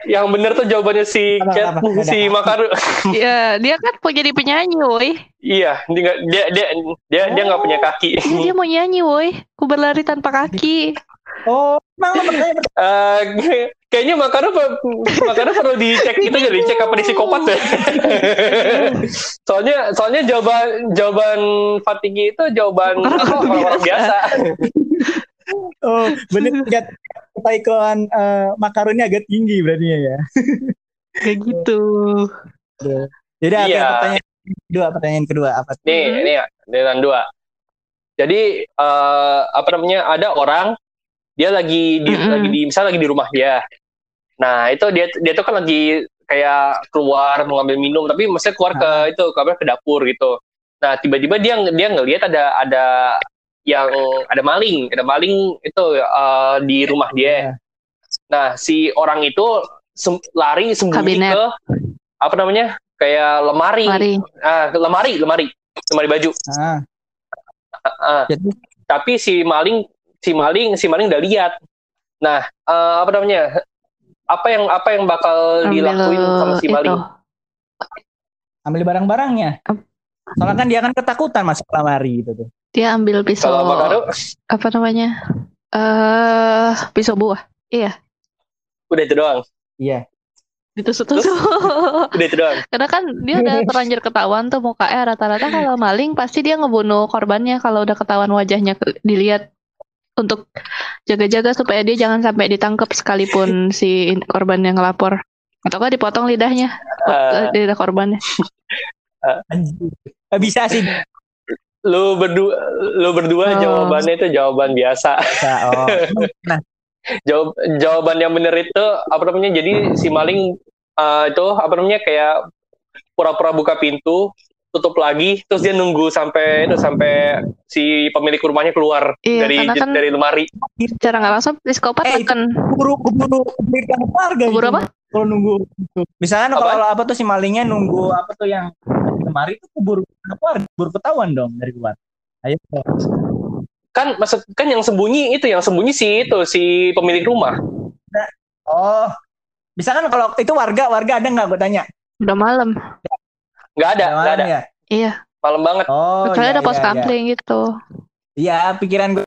Yang bener tuh jawabannya si Apa, Cat, apa, apa? si Makaru. ya dia kan mau jadi penyanyi woi Iya, dia dia dia dia dia nggak punya kaki. Iya, dia mau nyanyi woi Aku berlari tanpa kaki. Oh, emang Eh, kayaknya Makaru Makaru perlu dicek itu jadi dicek apa di psikopat ya. soalnya soalnya jawaban jawaban Fatigi itu jawaban orang-orang biasa. Oh, bener lihat kepaikuan uh, makaroni agak tinggi berarti ya. Kayak gitu. Jadi oke, Iya. pertanyaan kedua, pertanyaan kedua apa? Nih, Hmm. ini ya, dengan dua. Jadi eh, apa namanya? Ada orang dia lagi di Mm-mm. lagi di misal lagi di rumah dia. Nah, itu dia dia tuh kan lagi kayak keluar mau ngambil minum tapi maksudnya keluar ke itu keluar ke dapur gitu. Nah, tiba-tiba dia dia ngelihat ada ada yang ada maling, ada maling itu eh, di rumah dia. Nah, si orang itu sem- lari sembunyi Kabinet. ke apa namanya? Kayak lemari. Mari. Ah, lemari, lemari. Lemari baju. Ah, Ah, jadi tapi si maling si maling si maling udah lihat nah eh, apa namanya apa yang apa yang bakal Ambil dilakuin sama si itu. maling ambil barang-barangnya. Soalnya kan dia kan ketakutan masuk lemari gitu tuh. Dia ambil pisau kalau Makaru apa namanya? Eh, pisau buah. udah itu doang Iya. Ditusuk-tusuk. udah itu doang Karena kan dia udah terlanjur ketahuan tuh mukanya rata-rata kalau maling pasti dia ngebunuh korbannya kalau udah ketahuan wajahnya dilihat untuk jaga-jaga supaya dia jangan sampai ditangkap sekalipun si korban yang ngelapor atau kan dipotong lidahnya Eh, lidah korbannya Anjir. Eh, bisa sih. Lu berdua lu berdua Oh. jawabannya itu jawaban biasa Bisa. Oh. Jawab jawaban yang bener itu apa namanya jadi si maling eh, itu apa namanya kayak pura-pura buka pintu tutup lagi terus dia nunggu sampai itu sampai si pemilik rumahnya keluar Iya, dari kan dari lemari cara nggak langsung psikopat Eh, akan keburu keburu keburu keluarga Keburu apa? Kalau nunggu itu. Misalkan Apaan? kalau apa tuh si malingnya nunggu apa tuh yang di lemari itu keburu keluar, keburu ketahuan dong dari luar. Ayo. kan maksud kan yang sembunyi itu yang sembunyi si itu si pemilik rumah Oh. Misalkan kalau itu warga, warga ada nggak gue tanya? udah malam nggak ada nggak ada ya? iya malam banget Oh. kecuali iya, ada pos iya, iya. kampling gitu Iya, pikiran gue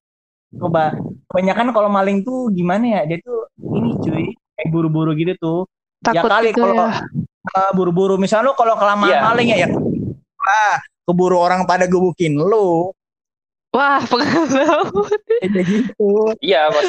coba kebanyakan kalau maling tuh gimana ya? Dia tuh ini cuy, kayak buru-buru gitu tuh. takut kali gitu kalau- ya Ah, buru-buru misalnya lu kalau kelamaan Iya. maling ya ya ah, keburu orang pada gebukin lu. wah pengalaman Kayak gitu. iya mas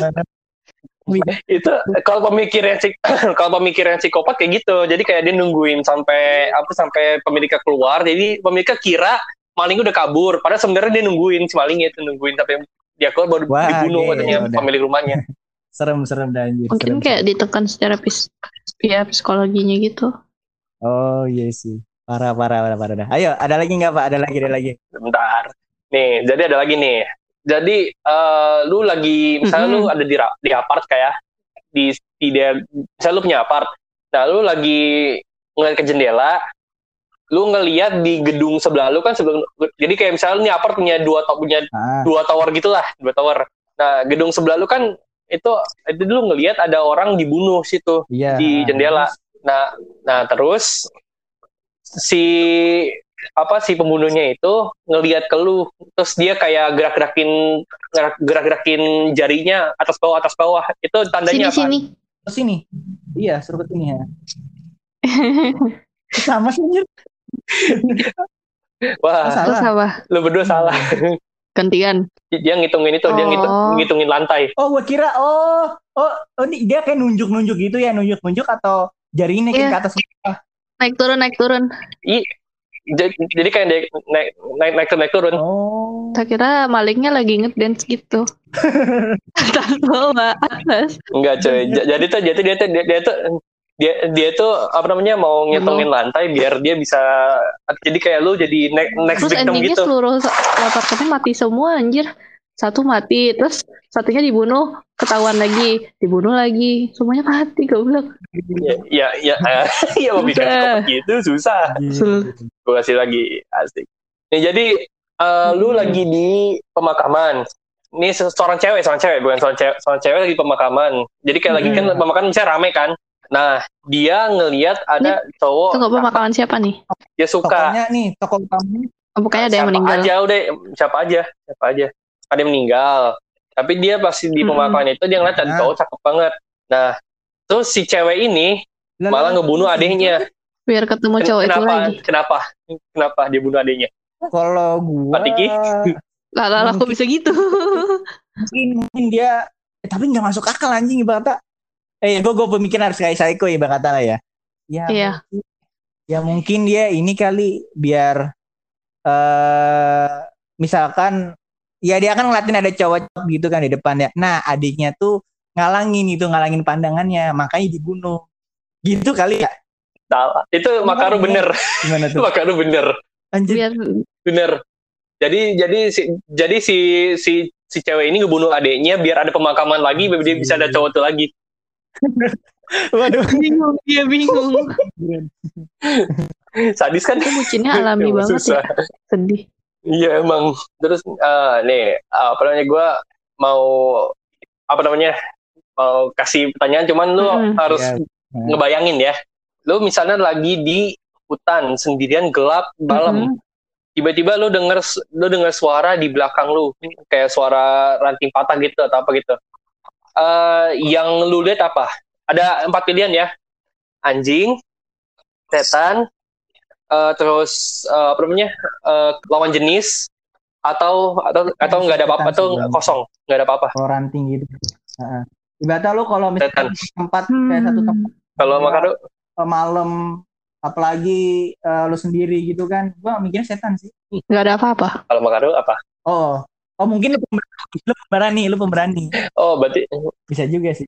itu kalau pemikiran si kalau pemikiran psikopat kayak gitu jadi kayak dia nungguin sampai apa sampai pemiliknya keluar jadi pemiliknya kira maling udah kabur padahal sebenarnya dia nungguin si malingnya itu nungguin sampai dia keluar baru Wah, dibunuh iya, katanya udah. pemilik rumahnya Serem-serem dah anjir. mungkin serem. kayak ditekan secara pis ya psikologinya gitu Oh iya sih. Parah, parah, parah, parah. dah. Ayo, ada lagi nggak Pak? Ada lagi, ada lagi. bentar nih jadi ada lagi nih jadi eh, lu lagi misalnya lu ada di di apart kayak di di daer- misalnya lu punya apart nah lu lagi ngeliat ke jendela lu ngeliat di gedung sebelah lu kan sebelum jadi kayak misalnya nih apart punya dua punya Ah, dua tower gitulah dua tower nah gedung sebelah lu kan itu itu dulu ngelihat ada orang dibunuh situ iya. di jendela. Nah, nah terus si apa si pembunuhnya itu ngelihat ke lu, terus dia kayak gerak-gerakin gerak- gerak-gerakin jarinya atas bawah atas bawah. Itu sini tandanya apa? sini Ke sini. Iya, suruh ke sini ya. Sama sih anjir. Wah, terus Salah. apa lu berdua salah. gantian dia ngitungin itu, dia ngitung, Oh. ngitungin lantai. Oh, gua kira oh, oh, oh ini dia kayak nunjuk-nunjuk gitu ya, nunjuk-nunjuk atau jarinya Iya. ke atas. Naik turun naik turun Jadi, jadi kayak naik naik naik naik turun naik turun. Oh. saya kira malingnya lagi ngedance gitu atas bawah atas Enggak coy. J- jadi tuh jadi dia tuh dia, dia tuh dia dia tuh apa namanya mau ngitungin lantai biar dia bisa jadi kayak lu jadi next next terus victim endingnya gitu. seluruh apartemen mati semua anjir satu mati terus satunya dibunuh ketahuan lagi dibunuh lagi semuanya mati goblok Ya ya ya ya mau bikin gitu susah. Sul. Gue kasih lagi asik. Nih jadi eh, lu Hmm. lagi di pemakaman. Ini se- seorang cewek, seorang cewek, bukan seorang cewek, seorang cewek lagi pemakaman. Jadi kayak lagi kan Hmm. pemakaman misalnya rame kan. Nah, dia ngelihat ada cowok itu nggak pemakaman siapa nih dia suka Tokonya nih, toko utamanya. oh, bukannya ada yang siapa meninggal aja udah siapa aja siapa aja ada yang meninggal Tapi dia pasti di pemakaman itu dia ngeliat ada Nah. cowok cakep banget. Nah, terus si cewek ini Lah, malah lah, ngebunuh adiknya. Biar ketemu Ken- cowok itu kenapa? lagi. Kenapa? Kenapa dia bunuh adiknya? Kalau gua Pak Tiki? Lah lah kok bisa gitu? mungkin, mungkin dia eh, tapi nggak masuk akal anjing ibaratnya. Eh, gua gua pemikiran harus kayak psycho ibaratnya lah ya. Ya, Iya. mungkin, ya mungkin dia ini kali biar eh misalkan ya dia kan ngeliatin ada cowok gitu kan di depannya. Nah, adiknya tuh ngalangin itu, ngalangin pandangannya, makanya dibunuh. Gitu kali ya. Salah. Itu Makaru bener. Gimana tuh? Makaru bener. Anjir. Biar Bener. Jadi jadi si jadi si si si cewek ini ngebunuh adiknya biar ada pemakaman lagi biar dia bisa ada cowok tuh lagi. Waduh. bingung, dia bingung. Sadis kan? Itu bucinnya alami banget susah. ya. Sedih. Iya emang. Terus eh, nih apa namanya gue mau apa namanya mau kasih pertanyaan cuman lu Mm-mm. harus Iya. ngebayangin ya. Lu misalnya lagi di hutan sendirian gelap malam. Mm-mm. Tiba-tiba lu denger lu denger suara di belakang lu kayak suara ranting patah gitu atau apa gitu. Eh yang lu lihat apa? Ada empat pilihan ya. Anjing, setan, eh, terus eh, apa namanya? eh, lawan jenis atau atau atau nggak ada apa-apa sih, kosong, nggak ada apa-apa. Kalau ranting gitu. Heeh. Ibaratnya lu kalau misalkan Setan. tempat kayak satu Hmm. tempat Kalau. Makaru eh, malam apalagi eh, lu sendiri gitu kan gua mikirnya setan sih Nggak ada apa-apa. kalau Makaru apa? oh oh mungkin lu pemberani lu pemberani lu pemberani Oh, berarti bisa juga sih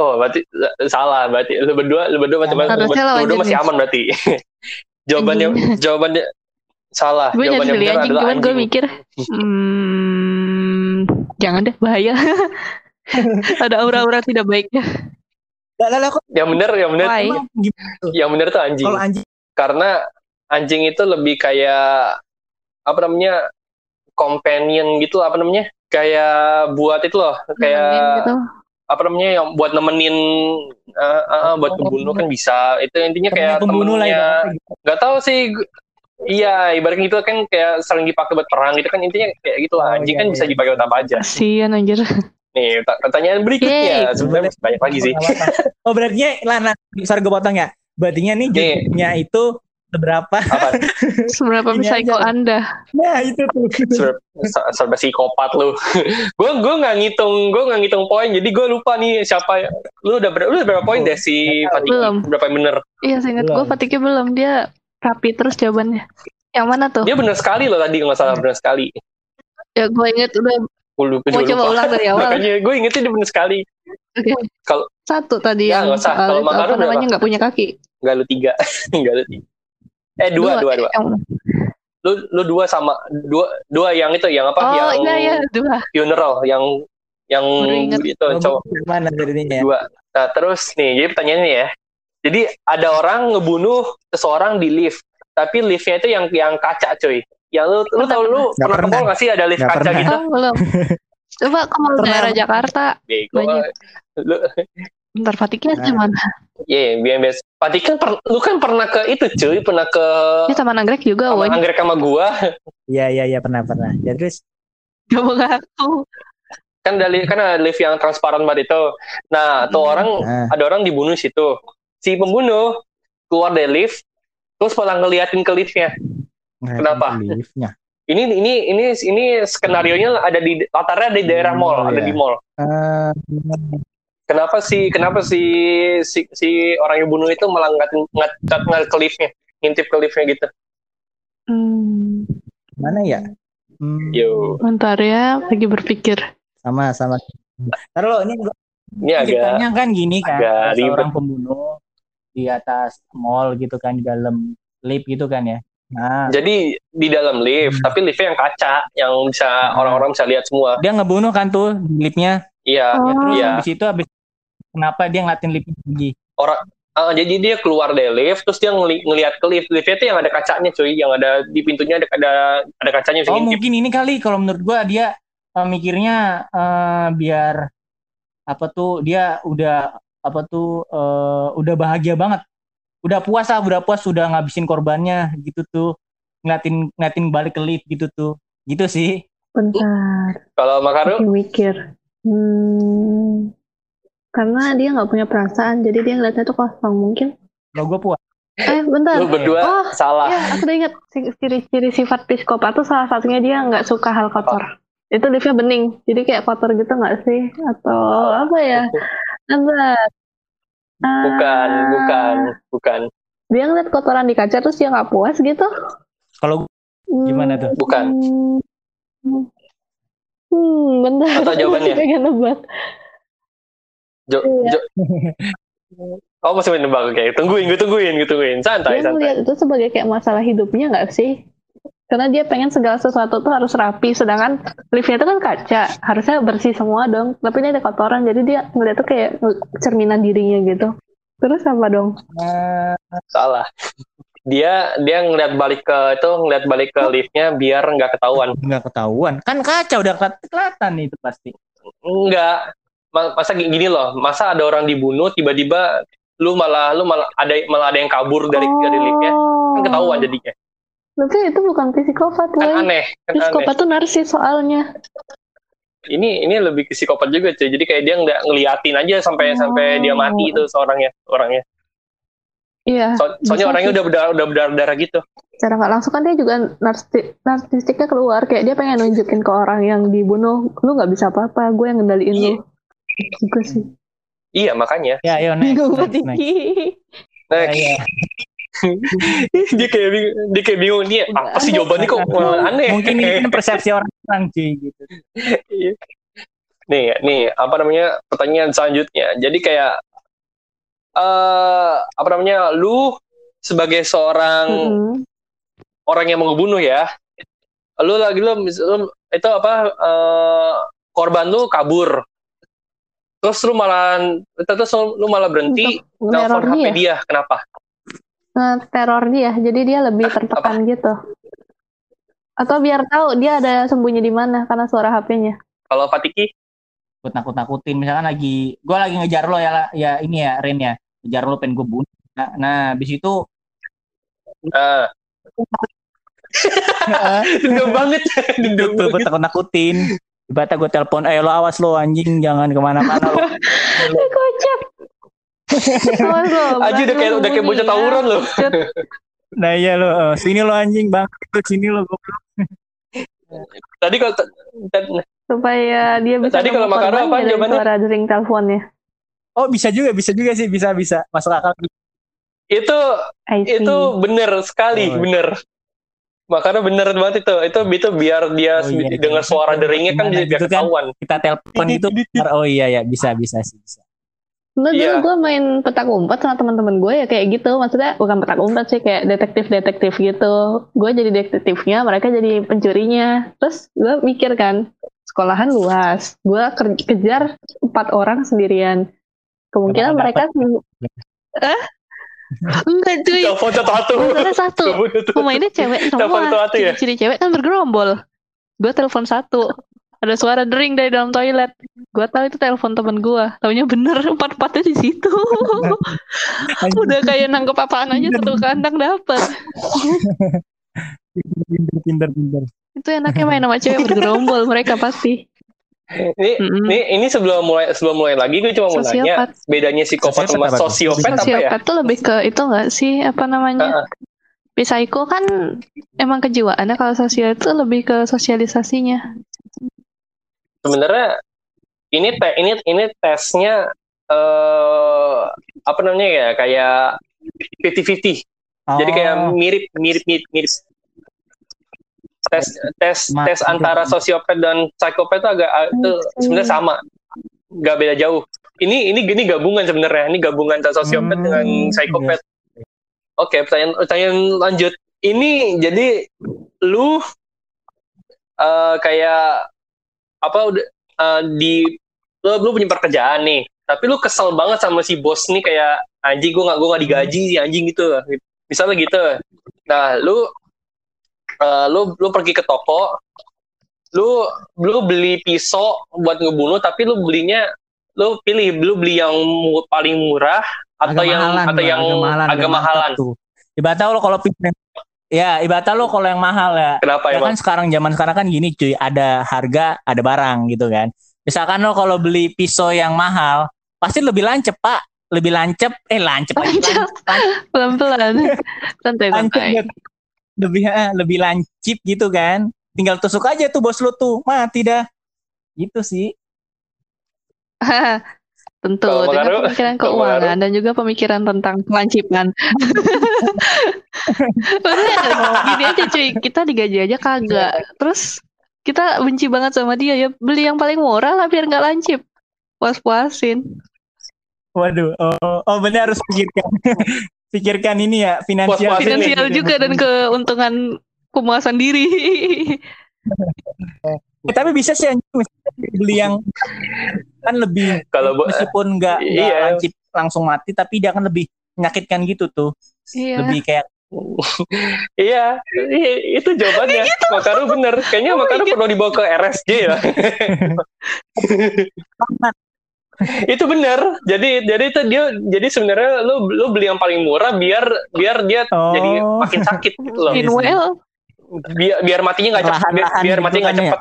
oh, berarti eh, salah berarti lu berdua lu berdua macam Harusnya lu berdua masih aman berarti. jawabannya jawabannya salah. Gue jawabannya benar anjing, adalah cuman gue mikir, hmm, jangan deh bahaya. ada aura-aura tidak baiknya. lah lah lah, kok Yang benar, yang benar, yang benar tuh anjing. kalau anjing Karena anjing itu lebih kayak apa namanya companion gitu apa namanya kayak buat itu loh kayak gitu. Apa namanya yang buat nemenin eh, eh, eh, buat Oh. pembunuh kan bisa itu intinya kayak pembunuh lah temennya gitu. nggak tahu sih iya ibaratnya itu kan kayak sering dipakai buat perang gitu kan intinya kayak gitu lah Oh, anjing iya, kan iya, bisa iya. dipakai buat apa aja Kasian anjir. nih ta- pertanyaan berikutnya Yeay. sebenarnya masih banyak lagi sih oh berarti lana sorry gue potong ya berarti nih Nih. jadinya itu seberapa apa Seberapa psycho aja. Anda? nah itu tuh serba psikopat lu gue gue nggak ngitung gue nggak ngitung poin jadi gue lupa nih siapa lu udah ber- lu udah berapa poin deh si. Fatih Belum. berapa yang bener Iya, seingat gue. Fatiknya belum. Dia rapi terus jawabannya. Yang mana tuh? dia bener sekali loh tadi nggak salah bener sekali Ya gue inget udah gue lupa, mau coba lupa. ulang dari awal. makanya gue ingetnya dia bener sekali Oke. Kalau- Satu tadi Ya, yang nggak usah. soal Kalau apa namanya nggak punya kaki. nggak lu tiga nggak lu tiga eh dua dua dua Yang, lu lu dua sama dua dua yang itu yang apa? Oh yang iya iya dua. funeral yang yang itu cowok. mana jadinya? Ya dua. Nah terus nih jadi pertanyaannya ya. Jadi ada orang ngebunuh seseorang di lift tapi liftnya itu yang yang kaca cuy. Yang lu lu tau lu Nggak pernah ke mall nggak sih ada lift Nggak kaca pernah. gitu? Oh, belum. Coba ke mall daerah Jakarta. Bego. Banyak. lu Ntar Fatiknya Nah. mana? Iya, yeah, biasa. Pati kan per- lu kan pernah ke itu cuy, pernah ke Ini Taman Anggrek juga, sama woy. anggrek sama gua. iya iya iya pernah pernah ya terus Gak mau ngaku. Kan dari kan ada lift yang transparan banget itu. Nah, tuh Hmm. orang nah, ada orang dibunuh di situ. Si pembunuh keluar dari lift, terus malah ngeliatin ke liftnya. Kenapa? liftnya Ini ini ini ini skenario nya ada di latarnya di daerah mall, ada iya. di mall. Eh, Kenapa sih kenapa si si, si orang yang bunuh itu malah ngat ngat ngat, ngat ke liftnya, ngintip ke liftnya gitu. Hmm, mana ya Hmm, Yo, bentar ya, lagi berpikir. sama sama Taruh ini gua ini agak ceritanya kan gini kan agak seorang pembunuh di atas mall gitu kan di dalam lift gitu kan ya nah Jadi di dalam lift, Hmm. tapi liftnya yang kaca, yang bisa orang-orang bisa lihat semua. dia ngebunuh kan tuh di liftnya Iya, Oh. ya, terus iya. habis itu habis kenapa dia ngeliatin lift lagi Ah, jadi dia keluar dari lift, terus dia ngeli- ngelihat ke lift. Liftnya itu yang ada kacanya, cuy, yang ada di pintunya ada ada, ada kacanya oh mungkin ini kali. Kalau menurut gua dia eh, mikirnya eh, biar apa tuh dia udah apa tuh eh, udah bahagia banget. Udah puas lah udah puas sudah ngabisin korbannya gitu tuh. Ngeliatin ngeliatin balik ke lift gitu tuh. Gitu sih. Bentar, Kalau Makaru, mikir. Hmm, karena dia nggak punya perasaan, jadi dia ngeliatnya tuh kosong mungkin. Kalau gue puas. Eh, bentar. lu berdua Oh, salah. Ya, aku udah ingat Si- ciri-ciri sifat psikopat tuh salah satunya dia nggak suka hal kotor. Itu liftnya bening, jadi kayak kotor gitu nggak sih? Atau apa ya? Bentar. Ah, Bukan, bukan, bukan, Dia ngeliat kotoran di kaca terus dia nggak puas gitu? Kalau Gimana tuh? Bukan. Hmm, hmm bentar. Atau jawabannya? Pengen nebak. Jo, Iya. Jo. Oh masih menebak oke. Tungguin, gue tungguin, gue tungguin. Santai, Dia santai. itu sebagai kayak masalah hidupnya nggak sih? Karena dia pengen segala sesuatu tuh harus rapi, sedangkan liftnya itu kan kaca, harusnya bersih semua dong. Tapi ini ada kotoran, jadi dia ngeliat tuh kayak cerminan dirinya gitu. Terus apa dong? eh, Salah. Dia dia ngeliat balik ke itu ngeliat balik ke liftnya biar nggak ketahuan. nggak ketahuan. Kan kaca udah kelat- kelihatan nih itu pasti. Enggak. Ma- Masa gi- gini loh, masa ada orang dibunuh tiba-tiba lu malah lu malah ada malah ada yang kabur dari dari liftnya kan ketahuan jadinya. Tapi itu bukan psikopat, Kan aneh, kan aneh. Psikopat tuh narsis soalnya. Ini ini lebih ke psikopat juga cuy. Jadi kayak dia nggak ngeliatin aja sampai Oh. sampai dia mati itu seorangnya orangnya. Iya. So- soalnya orangnya sih. udah berdarah udah berdarah gitu. Secara nggak langsung kan dia juga narsi narsistiknya keluar. Kayak dia pengen nunjukin ke orang yang dibunuh, lu nggak bisa apa-apa, gue yang ngendaliin lu. Juga sih. Iya makanya. Ya, ayo next. Bingung next, next. ini. Nah, Ya, ya. dia kayak bingung, dia kayak bingung nih apa sih jawabannya kok aneh. Mungkin ini kan persepsi orang-orang cuy gitu. Iya. nih, nih apa namanya pertanyaan selanjutnya. Jadi kayak eh apa namanya lu sebagai seorang Mm-mm. orang yang mau ngebunuh ya, lu lagi lu, lu- itu apa eh, korban lu kabur, terus lu malah terus lu malah berhenti nelfon HP dia, dia, kenapa? teror dia. Jadi dia lebih tertekan gitu. Atau biar tahu dia ada sembunyi di mana karena suara HP-nya. Kalau Fatiki, Gue nakut-nakutin misalkan lagi gue lagi ngejar lo ya ya ini ya Ren ya. Ngejar lo pengen gue bunuh. Nah, nah habis itu eh dendam banget, dendam gue banget. takut-nakutin. Tiba-tiba gue telepon, eh lo awas lo anjing jangan ke mana-mana lo. Kocak. Lo, Aji udah kayak udah kayak bocah ya. tawuran loh. Cut. Nah iya lo, eh, sini lo anjing bang, sini lo goblok. Tadi kalau supaya dia bisa Tadi kalau korbannya apa jawabannya? suara dering teleponnya. Oh bisa juga, bisa juga sih, bisa bisa masuk akal. itu itu bener sekali, Oh. bener. Makanya bener banget itu. Itu itu biar dia Oh, iya, dengar iya. suara deringnya kan jadi biar kan? ketahuan. Kita telepon gitu. ntar, Oh iya ya, bisa bisa sih bisa. Dulu, Iya. gue main petak umpet sama teman-teman gue ya kayak gitu. Maksudnya bukan petak umpet sih kayak detektif-detektif gitu. Gue jadi detektifnya, mereka jadi pencurinya. Terus gue mikir kan, sekolahan luas. Gue ke- kejar empat orang sendirian. Kemungkinan mereka eh enggak cuy. Telepon. Maksudnya satu. Telepon satu-satu. Pemainnya cewek Telepon semua. satu-satu ya? Ciri-ciri cewek kan bergerombol. Gue telepon satu. Ada suara dering dari dalam toilet. Gue tahu itu telepon temen gue. Taunya bener empat empatnya di situ. Udah kayak nangkep apaan aja satu kandang dapet. Pinter, pinter, pinter. Itu enaknya main sama cewek bergerombol mereka pasti. Ini Mm-mm. ini ini sebelum mulai sebelum mulai lagi gue cuma mau nanya Sosiopat. bedanya psikopat Sosiopat sama apa tuh? sosiopat apa ya? Sosiopat tuh lebih ke itu nggak sih apa namanya? Heeh. Psycho kan emang kejiwaannya kalau sosial itu lebih ke sosialisasinya. Sebenarnya ini te, ini ini tesnya eh apa namanya ya kayak 50-50. Jadi kayak Oh, mirip mirip mirip mirip. Tes tes Ma- tes antara sosiopat dan psikopat itu agak itu sebenarnya sama. Nggak beda jauh. Ini ini gini gabungan sebenarnya. Ini gabungan antara sosiopat Hmm, dengan psikopat. Oke, pertanyaan pertanyaan lanjut. Ini jadi lu eh kayak apa udah eh, di lu, lu punya pekerjaan nih, tapi lu kesel banget sama si bos nih kayak anjing gue nggak gue nggak digaji si anjing gitu. Misalnya gitu. Nah, lu eh, lu lu pergi ke toko, lu lu beli pisau buat ngebunuh tapi lu belinya lu pilih lu beli yang mu- paling murah atau agak yang mahalan, atau yang agak mahalan, agak agak mahalan. tahu lo kalau pisau ya ibaratnya lo kalau yang mahal ya. Kenapa Ya emang? kan sekarang zaman sekarang kan gini cuy, ada harga, ada barang gitu kan. Misalkan lo kalau beli pisau yang mahal, pasti lebih lancep pak, lebih lancep, eh lancep, lagi, Lancep. Pelan-pelan. Santai lancep, santai. gitu. Lebih eh, lebih lancip gitu kan. Tinggal tusuk aja tuh bos lo tuh, mati dah. Gitu sih. Tentu Kalau dengan pemikiran keuangan dan juga pemikiran tentang pelancipan. Maksudnya gini aja cuy, kita digaji aja kagak. Terus kita benci banget sama dia ya beli yang paling murah lah biar nggak lancip. Puas-puasin. Waduh, oh, oh benar harus pikirkan, pikirkan ini ya finansial. Nih. Finansial juga dan keuntungan pemuasan diri. Eh, tapi bisa sih beli yang kan lebih Kalau meskipun nggak nggak Iya. lancip langsung mati tapi dia kan lebih menyakitkan gitu tuh Iya. lebih kayak Iya, itu jawabannya. Makaru bener. Kayaknya Makaru perlu dibawa ke RSJ ya. itu bener. Jadi jadi itu dia jadi sebenarnya lu lu beli yang paling murah biar biar dia Oh. jadi makin sakit gitu loh. Meanwhile, Biar biar matinya nggak cepat. Biar, biar gitu matinya nggak kan ya. cepat.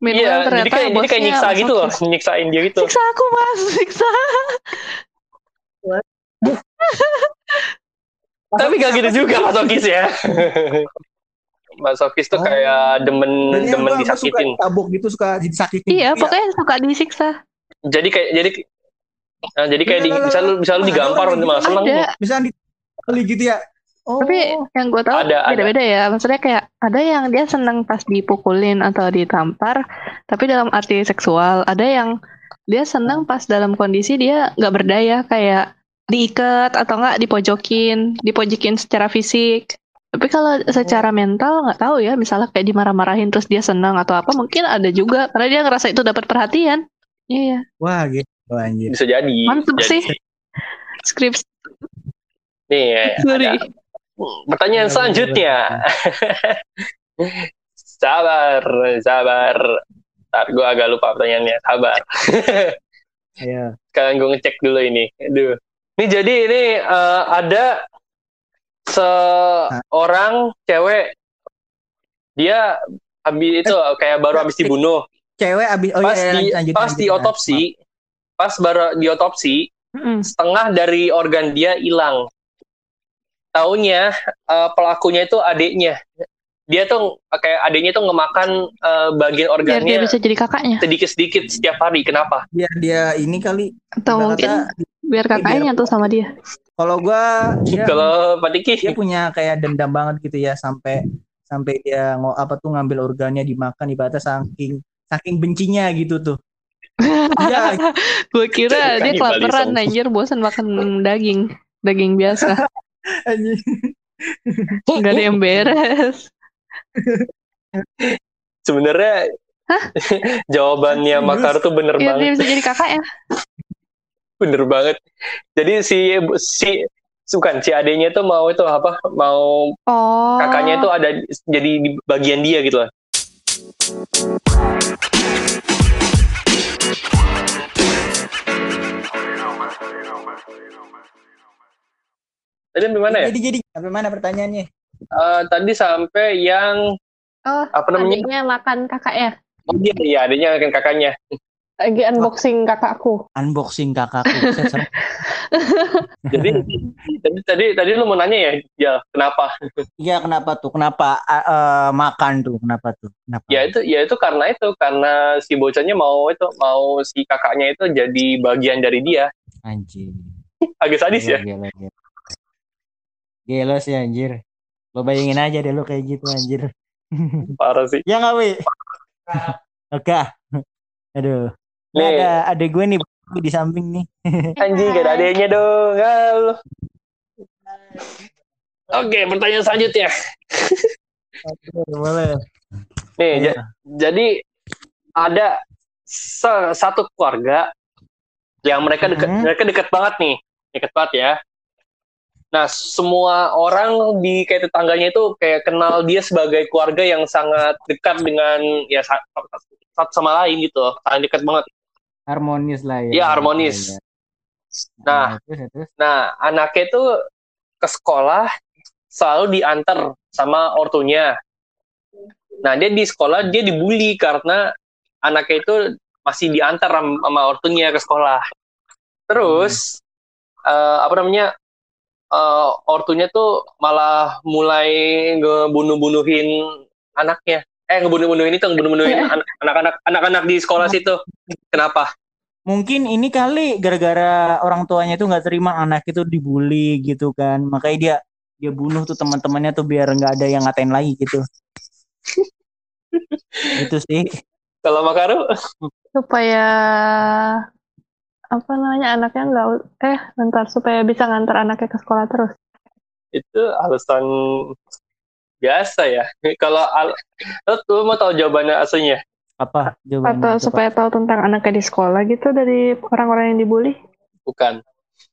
meanwhile Iya, jadi ternyata kayak jadi kayak nyiksa gitu loh, nyiksain dia gitu. Siksa aku mas, siksa. Tapi gak gitu juga masokis ya. masokis tuh Oh. kayak demen Berarti demen disakitin. suka tabok gitu suka disakitin Iya, pokoknya suka disiksa. Jadi kayak jadi Nah, jadi kayak di, Lah, lah, bisa lu bisa lu digampar orang malah seneng. Ada. bisa di kali gitu ya oh Tapi yang gue tahu Ada, ada. beda-beda ya. Maksudnya kayak ada yang dia seneng pas dipukulin atau ditampar, tapi dalam arti seksual. Ada yang dia seneng pas dalam kondisi dia nggak berdaya, kayak diikat atau nggak dipojokin, dipojokin secara fisik. Tapi kalau secara mental nggak tahu ya, misalnya kayak dimarah-marahin terus dia senang atau apa, mungkin ada juga karena dia ngerasa itu dapat perhatian. Iya, wah gitu anjir Bisa jadi. mantep Jadi. sih. Skrips, Nih, ya, sorry. ada pertanyaan Iya, selanjutnya. sabar, sabar. Ntar gue agak lupa pertanyaannya. Sabar. ya Sekarang gue ngecek dulu ini. Aduh. Ini jadi ini eh, ada seorang cewek dia habis itu kayak baru habis dibunuh. cewek abis oh Pas iya, di iya, lanjut, pas lanjut, di ya. otopsi, pas baru di otopsi, Mm-mm. setengah dari organ dia hilang. Taunya eh, pelakunya itu adiknya. Dia tuh kayak adiknya tuh ngemakan eh, bagian Biar dia organnya bisa jadi kakaknya. sedikit-sedikit setiap hari. Kenapa? biar dia ini kali Atau mungkin biar kakaknya tuh sama dia. Kalau gua dia, Kalau Pak Tiki, dia punya kayak dendam banget gitu ya sampai sampai dia ngo apa tuh ngambil organnya dimakan ibaratnya saking saking bencinya gitu tuh Iya, Gue kira dia Kanibalisme. kelaparan anjir bosan makan daging. Daging biasa. anjir. Gak ada yang beres. sebenarnya jawabannya Makar tuh bener dia banget, bisa jadi kakaknya. Bener banget. Jadi si si bukan si adiknya tuh mau itu apa? Mau Oh. kakaknya itu ada jadi di bagian dia gitu loh. Tadi sampai mana ya? jadi jadi sampai mana pertanyaannya Eh, tadi sampai yang Oh, apa namanya? adiknya makan kakaknya. Oh iya, iya adiknya kan kakaknya. Lagi unboxing kakakku. unboxing kakakku. Jadi tadi tadi tadi lu mau nanya ya, ya kenapa? iya kenapa tuh kenapa eh, makan tuh kenapa tuh kenapa Ya itu ya itu karena itu karena si bocahnya mau itu mau si kakaknya itu jadi bagian dari dia. anjir Agak sadis ya. Gila, gila, gila. Gila sih anjir. Lo bayangin aja deh lo kayak gitu anjir. Parah sih. ya nggak wi? Oke. Aduh. Ini Nih. ada ada gue nih di samping nih. Anjing gak ada adanya dong. Halo. Oke, pertanyaan selanjutnya. Boleh. Nih, ja- jadi ada se- satu keluarga yang mereka dekat Mhm. mereka dekat banget nih, dekat banget ya. Nah, semua orang di kayak tetangganya itu kayak kenal dia sebagai keluarga yang sangat dekat dengan ya sa- satu sama lain gitu, sangat dekat banget. Harmonis lah ya. Iya, harmonis. Iya, iya. Nah, terus terus. Nah, anaknya itu ke sekolah selalu diantar sama ortunya. Nah dia di sekolah dia dibully karena anaknya itu masih diantar sama ortunya ke sekolah. Terus eh, apa namanya eh, ortunya tuh malah mulai ngebunuh-bunuhin anaknya. Eh ngebunuh-bunuhin itu ngebunuh-bunuhin an- anak-anak anak-anak di sekolah situ. Kenapa? Mungkin ini kali gara-gara orang tuanya tuh nggak terima anak itu dibully gitu kan. Makanya dia dia bunuh tuh teman-temannya tuh biar nggak ada yang ngatain lagi gitu. itu sih. Kalau Makaru? supaya apa namanya anaknya nggak eh ntar supaya bisa ngantar anaknya ke sekolah terus itu alasan biasa ya. Kalau al- lo, lo mau tahu jawabannya aslinya? Apa jawabannya? atau Coba. supaya tahu tentang anaknya di sekolah gitu dari orang-orang yang dibully Bukan.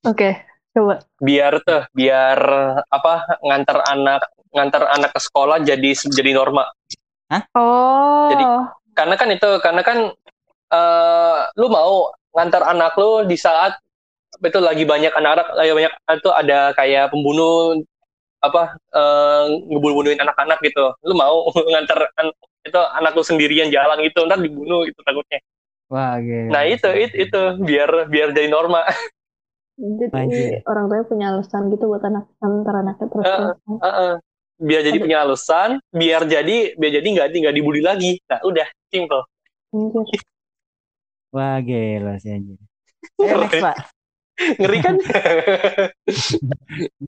oke coba Biar tuh, biar apa ngantar anak ngantar anak ke sekolah jadi jadi norma. oh Jadi- Karena kan itu, karena kan eh lu mau ngantar anak lu di saat itu lagi banyak anak-anak, lagi banyak itu ada kayak pembunuh apa eh ngebunuh-bunuhin anak-anak gitu. Lu mau ngantar an- itu anak lu sendirian jalan gitu, ntar dibunuh itu takutnya. Wah, gila. Nah itu itu itu biar biar jadi norma. jadi Anjir. orang tuanya punya alasan gitu buat anak antar anaknya terus Heeh. Heeh. biar jadi Aduh. punya alasan, biar jadi biar jadi nggak nggak dibully lagi. Nah udah simple. Wah, gila sih anjir. Ayo next, Pak. Ngeri kan?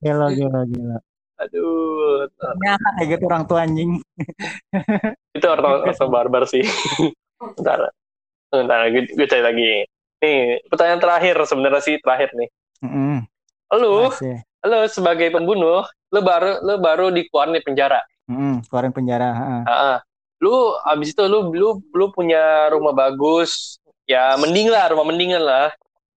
Gila, gila, gila. Aduh, Ya, kayak gitu orang tua anjing. itu orang barbar sih. Bentar, bentar, gue, gue cari lagi. Nih, pertanyaan terakhir sebenarnya sih terakhir nih. Heeh. Lu, Masih. lu sebagai pembunuh, lu baru lu baru dikeluarin dari penjara. Heeh, keluarin penjara, heeh. Ah, lu abis itu lu lu lu punya rumah bagus, ya mending lah rumah mendingan lah.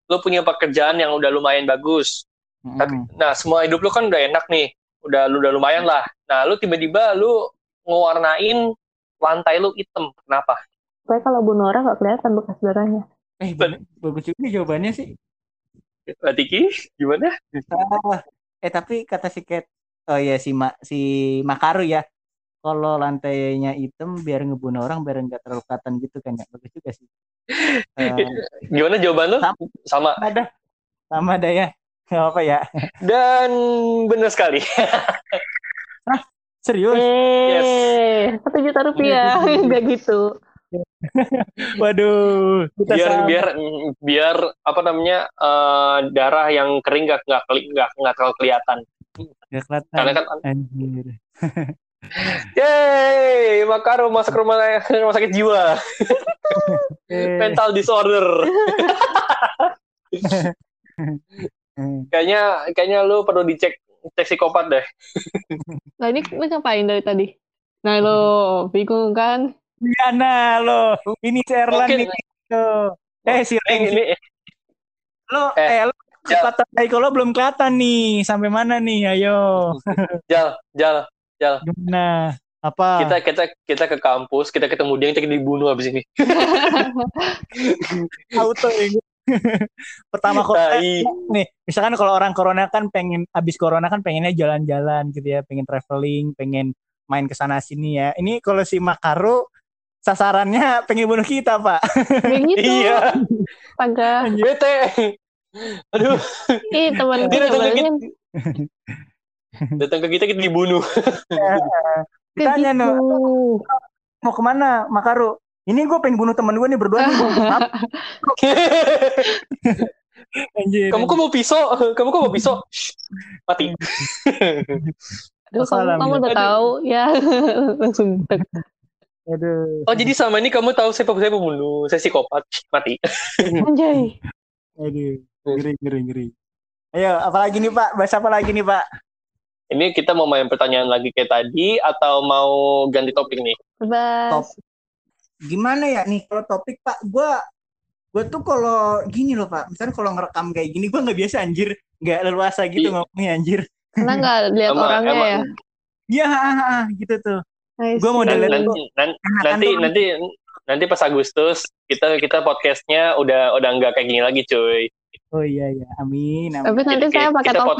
Lu punya pekerjaan yang udah lumayan bagus. Tapi, Heeh. nah semua hidup lu kan udah enak nih, udah lu udah lumayan lah. Nah lu tiba-tiba lu ngewarnain lantai lu hitam, kenapa? supaya kalau bunuh orang nggak kelihatan bekas darahnya Eh, ba- bagus juga jawabannya sih. Mbak Tiki, gimana? Ah, eh tapi kata si Cat, oh ya si Ma, si Makaru ya. Kalau lantainya hitam biar ngebunuh orang biar nggak terlalu kelihatan gitu kan ya. Bagus juga sih. Eh, Gimana jawaban lu? Sama. Sama. ada sama ada ya. Gak apa ya. Dan benar sekali. Serius. eh satu juta rupiah nggak gitu Waduh. Kita biar sama. biar biar apa namanya eh, darah yang kering nggak nggak nggak nggak terlalu kelihatan. Nggak kelihatan. Karena kan, Anjir. yeay, Makaru masuk rumah rumah sakit jiwa, mental disorder. Eh. Kayaknya kayaknya lu perlu dicek cek psikopat deh. nah ini lu ngapain dari tadi nah lo bingung kan Iya nah lo. Ini si Erlan Mungkin- nih. Tuh. Eh si Eh, Ren, ini lo eh, eh, lo Jal. kata Taiko lo belum kelihatan nih. Sampai mana nih? Ayo. jal jal Gimana? Apa? kita kita kita ke kampus kita ketemu dia kita dibunuh habis ini. auto ya. Pertama kok Tai. nih, misalkan kalau orang corona kan pengen abis corona kan pengennya jalan-jalan gitu ya, pengen traveling, pengen main ke sana sini ya. Ini kalau si Makaru sasarannya pengen bunuh kita, Pak. gitu Iya, Astaga. bete. Aduh, ih teman gue datang ke kita, datang ke kita kita dibunuh. Ditanya, gitu no, mau ke mana, Makaru? Ini gue pengen bunuh temen gue nih berdua nih. Anjir. Kamu kok mau pisau? Kamu kok mau pisau? Mati. Aduh, kamu, kamu udah tahu ya langsung tek. Aduh. Oh jadi sama ini kamu tahu saya saya pembunuh, saya psikopat, mati. anjay Aduh. Ngeri, ngeri, ngeri. Ayo, apalagi nih, Pak? Bahas apa lagi nih, Pak? Ini kita mau main pertanyaan lagi kayak tadi atau mau ganti topik nih? bebas gimana ya nih kalau topik pak? Gue gue tuh kalau gini loh pak. Misalnya kalau ngerekam kayak gini gue nggak biasa anjir. Nggak leluasa gitu Iya. ngomongnya anjir. Karena nggak lihat orangnya emang- ya? Iya gitu tuh. I Gua mau delete nanti, tuh. nan- Enakan nanti nanti nanti pas Agustus kita kita podcastnya udah udah nggak kayak gini lagi cuy. oh iya iya. Amin amin. Tapi nanti Kita- saya pakai pot-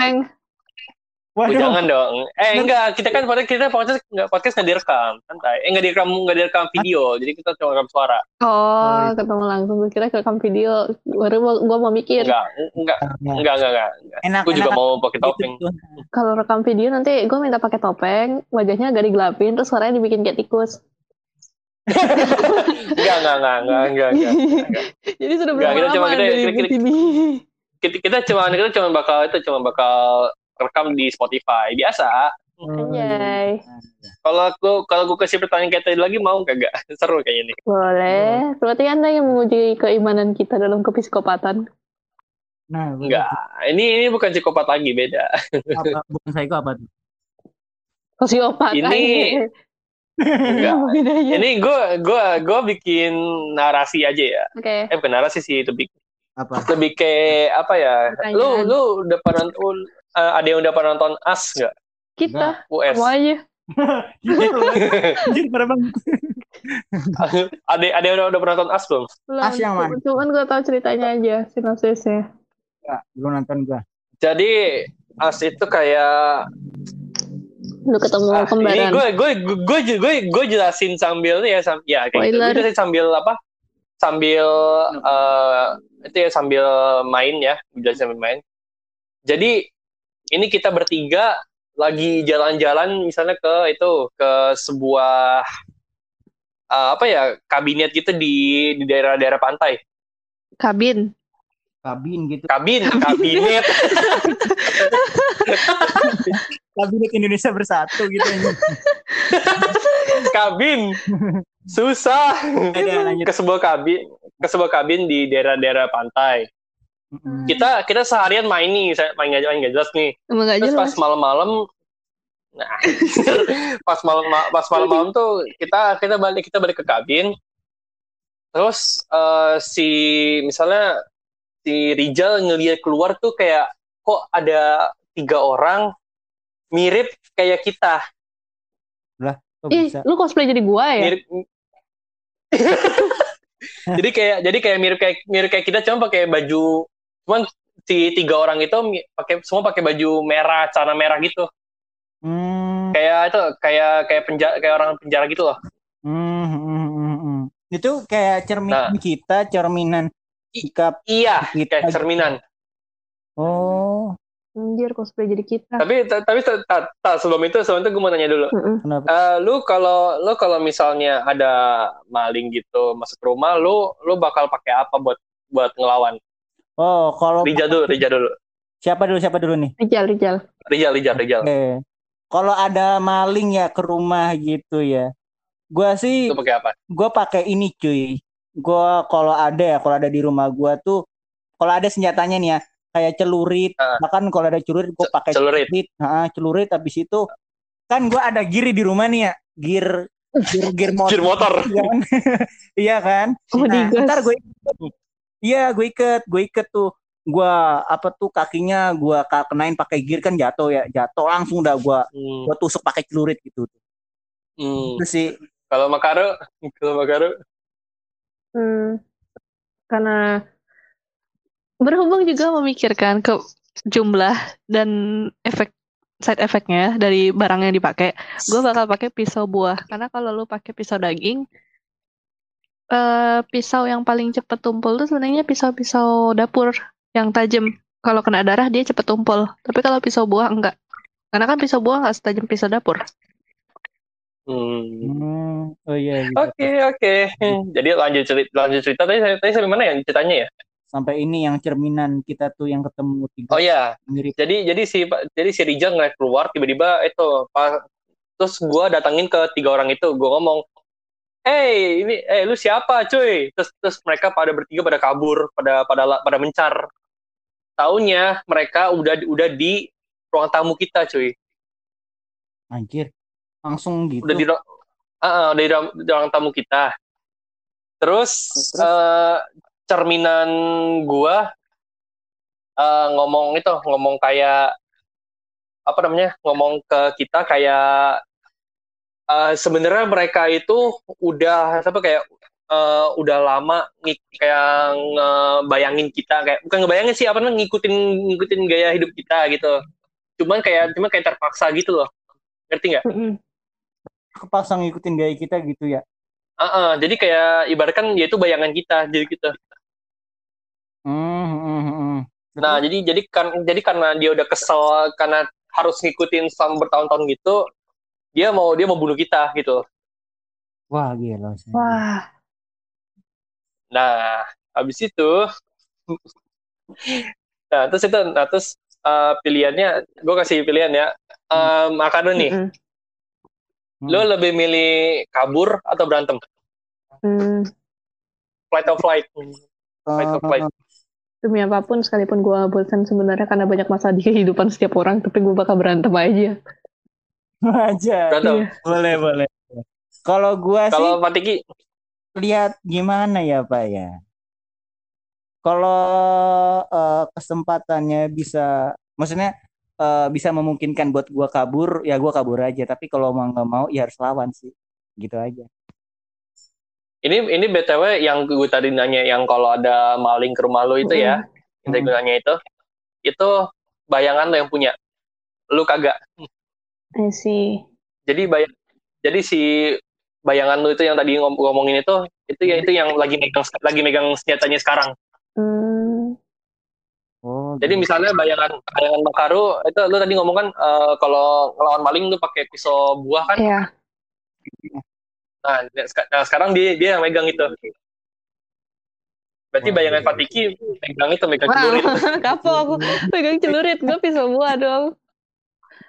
topeng Oh, Waduh. jangan dong. Eh enggak, kita kan podcast kita podcast enggak podcast nggak direkam, santai. Eh enggak direkam enggak direkam video, jadi kita cuma rekam suara. Oh, Oh, ketemu langsung. Gue kira rekam video. Baru mau- gua mau mikir. Enggak, enggak, Nah, enggak, enggak, enggak. enggak. enak Gue juga enak mau pakai gitu topeng. Kalau rekam video nanti gue minta pakai topeng, wajahnya agak digelapin, terus suaranya dibikin kayak tikus. Enggak, enggak, enggak, enggak, enggak, enggak. Jadi sudah Enggak, berapa kita cuma- lama kita- dari kita- ini? Kita, kita cuma kita cuma bakal itu cuma bakal rekam di Spotify biasa. Anjay. Kalau aku kalau gue kasih pertanyaan kayak tadi lagi mau kagak? Seru kayaknya nih. Boleh. Berarti Anda yang menguji keimanan kita dalam kepsikopatan. Nah, Enggak. Ini ini bukan psikopat lagi, beda. Apa, bukan psycho apa tuh? Sosiopat. Ini-. Enggak. Ini gue gue gue bikin narasi aja ya. Oke. Eh bukan narasi sih lebih Apa? lebih kayak apa ya? Pertanyaan. Lu lu udah pernah eh, ada yang udah pernah nonton As nggak? Kita. US. Kamu aja. Gitu. Anjir, parah banget. ada ada yang udah, udah pernah nonton As belum? Belum. As yang mana? Cuman gue tahu ceritanya aja, sinopsisnya. Enggak, belum nonton gua. Jadi As itu kayak Lu ketemu ah, ini kembaran. gue gue gue gue gue jelasin sambil ya sam, ya kayak gitu. Gue jelasin sambil apa? Sambil eh, itu ya sambil main ya, Gue jelasin sambil main. Jadi ini kita bertiga lagi jalan-jalan misalnya ke itu ke sebuah eh, apa ya kabinet gitu di di daerah-daerah pantai. Kabin. Kabin gitu. Kabin, kabinet. Kabinet Indonesia bersatu gitu. kabin susah Ada, ke sebuah kabin ke sebuah kabin di daerah-daerah pantai Mm-mm. kita kita seharian main nih saya main nggak main nggak jelas nih Emang gak terus pas jelas. malam-malam nah pas malam pas malam-malam tuh kita kita balik kita balik ke kabin terus eh, si misalnya si Rijal ngelihat keluar tuh kayak kok ada tiga orang mirip kayak kita Kok Ih, bisa? lu cosplay jadi gua ya? mirip jadi kayak jadi kayak mirip kayak mirip kayak kita cuma pakai baju cuman si tiga orang itu pakai semua pakai baju merah celana merah gitu Hmm, kayak itu kayak kayak penjara kayak orang penjara gitu loh hmm, hmm, hmm, hmm. Itu kayak cerminan Nah. kita, cerminan sikap iya kita. kayak cerminan Oh, Anjir, cosplay jadi kita. tapi ta- tapi ta- ta- ta, sebelum itu sebelum itu gue mau tanya dulu kenapa? Eh, lu kalau lu kalau misalnya ada maling gitu masuk rumah lu lu bakal pakai apa buat buat ngelawan Oh, kalau Rija dulu Rija dulu siapa dulu siapa dulu nih? Rijal, Rijal. Rijal Rijal Rijal Oke. Kalau ada maling ya ke rumah gitu ya. Gua sih lu pakai apa gue pakai ini cuy gue kalau ada ya kalau ada di rumah gue tuh kalau ada senjatanya nih ya kayak celurit bahkan kalau ada celurit gue Ce- pakai celurit. celurit celurit habis itu kan gue ada gear di rumah nih ya gear gear gear motor, Gear motor. Iya kan? iya kan Oh, nah, ntar gue iya gue iket gue iket tuh gue apa tuh kakinya gue kenain pakai gear kan jatuh ya jatuh langsung udah gue Hmm. gue tusuk pakai celurit gitu Hmm. itu sih Kalau Makaru, kalau Makaru, Hmm, karena berhubung juga memikirkan ke jumlah dan efek side effectnya dari barang yang dipakai, gue bakal pakai pisau buah. Karena kalau lu pakai pisau daging, eh pisau yang paling cepet tumpul tuh sebenarnya pisau-pisau dapur yang tajam. Kalau kena darah dia cepet tumpul. Tapi kalau pisau buah enggak. Karena kan pisau buah nggak setajam pisau dapur. Hmm. hmm, oh iya gitu. Oke oke. Jadi lanjut cerita, lanjut cerita tadi tadi sampai mana ya ceritanya ya? sampai ini yang cerminan kita tuh yang ketemu tiga Oh ya, mirip jadi jadi si jadi si Rijal ngeliat keluar tiba-tiba itu pas terus gua datangin ke tiga orang itu gua ngomong hey ini eh lu siapa cuy? Terus terus mereka pada bertiga pada kabur pada pada pada mencar. Taunya mereka udah udah di ruang tamu kita cuy. Anjir. Langsung gitu. Udah di Ah, ah, udah di ruang, di ruang tamu kita. Terus, Terus? eh, cerminan gua eh, ngomong itu ngomong kayak apa namanya ngomong ke kita kayak eh, sebenarnya mereka itu udah apa kayak eh, udah lama kayak ngebayangin kita kayak bukan ngebayangin sih apa namanya ngikutin ngikutin gaya hidup kita gitu cuman kayak cuma kayak terpaksa gitu loh ngerti nggak. Kepaksa ngikutin gaya kita gitu ya. Ah, ah, jadi kayak ibaratkan ya itu bayangan kita jadi hmm, hmm, hmm. nah jadi jadi kan jadi karena dia udah kesel karena harus ngikutin selama bertahun-tahun gitu dia mau dia mau bunuh kita gitu Wah gila sih. Wah, nah habis itu nah terus itu nah terus eh, pilihannya gue kasih pilihan ya um, Akano nih Mm-mm. Hmm. lo lebih milih kabur atau berantem Hmm, flight or flight fight or flight demi apa pun sekalipun gue bosan sebenarnya karena banyak masalah di kehidupan setiap orang, tapi gue bakal berantem aja. Aja. berantem Iya. Boleh, boleh. Kalau gua sih kalau lihat gimana ya Pak ya. Kalau eh, kesempatannya bisa, maksudnya eh, bisa memungkinkan buat gua kabur, ya gua kabur aja. Tapi kalau mau nggak mau, ya harus lawan sih. Gitu aja. ini ini btw yang gue tadi nanya yang kalau ada maling ke rumah lo itu ya yang tadi gue nanya itu itu bayangan lo yang punya lu kagak I see. jadi bayang jadi si bayangan lu itu yang tadi ngom- ngomongin itu itu ya itu yang lagi megang lagi megang senjatanya sekarang Hmm, Oh, jadi gitu. misalnya bayangan bayangan Makaru itu lu tadi ngomong kan eh, kalau ngelawan maling lu pakai pisau buah kan ya. nah, sek- nah, sekarang dia dia yang megang itu berarti Wah, bayangan iya. Fatiki megang itu megang Wow, celurit kapok aku pegang celurit, gue pisau buah dong.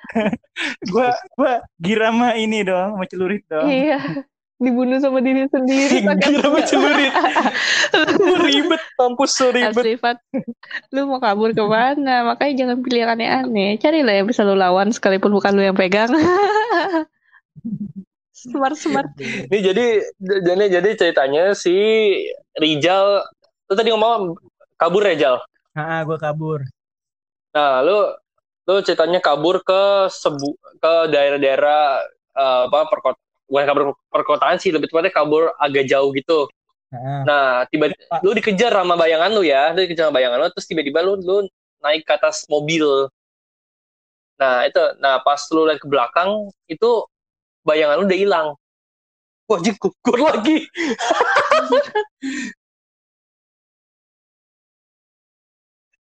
gua gua girama ini dong, mau celurit dong. Iya, dibunuh sama diri sendiri. pakai Gila, sama senjata. celurit. ribet mampus so ribet Asli, Fat. Lu mau kabur ke mana? Makanya jangan pilih yang aneh-aneh. Carilah yang bisa lu lawan sekalipun bukan lu yang pegang. smart smart. Ini jadi jadi jadi ceritanya si Rijal lu tadi ngomong kabur Rijal. Ah, gua kabur. Nah, lu lu ceritanya kabur ke sebu ke daerah-daerah eh, apa perkot bukan kabur perkotaan sih lebih tepatnya kabur agak jauh gitu. Ah, Nah, tiba lu dikejar sama bayangan lu ya, lu dikejar sama bayangan lu terus tiba-tiba lu lu naik ke atas mobil. Nah, itu nah pas lu lihat ke belakang itu bayangan lu udah hilang. Wah, anjing gugur lagi.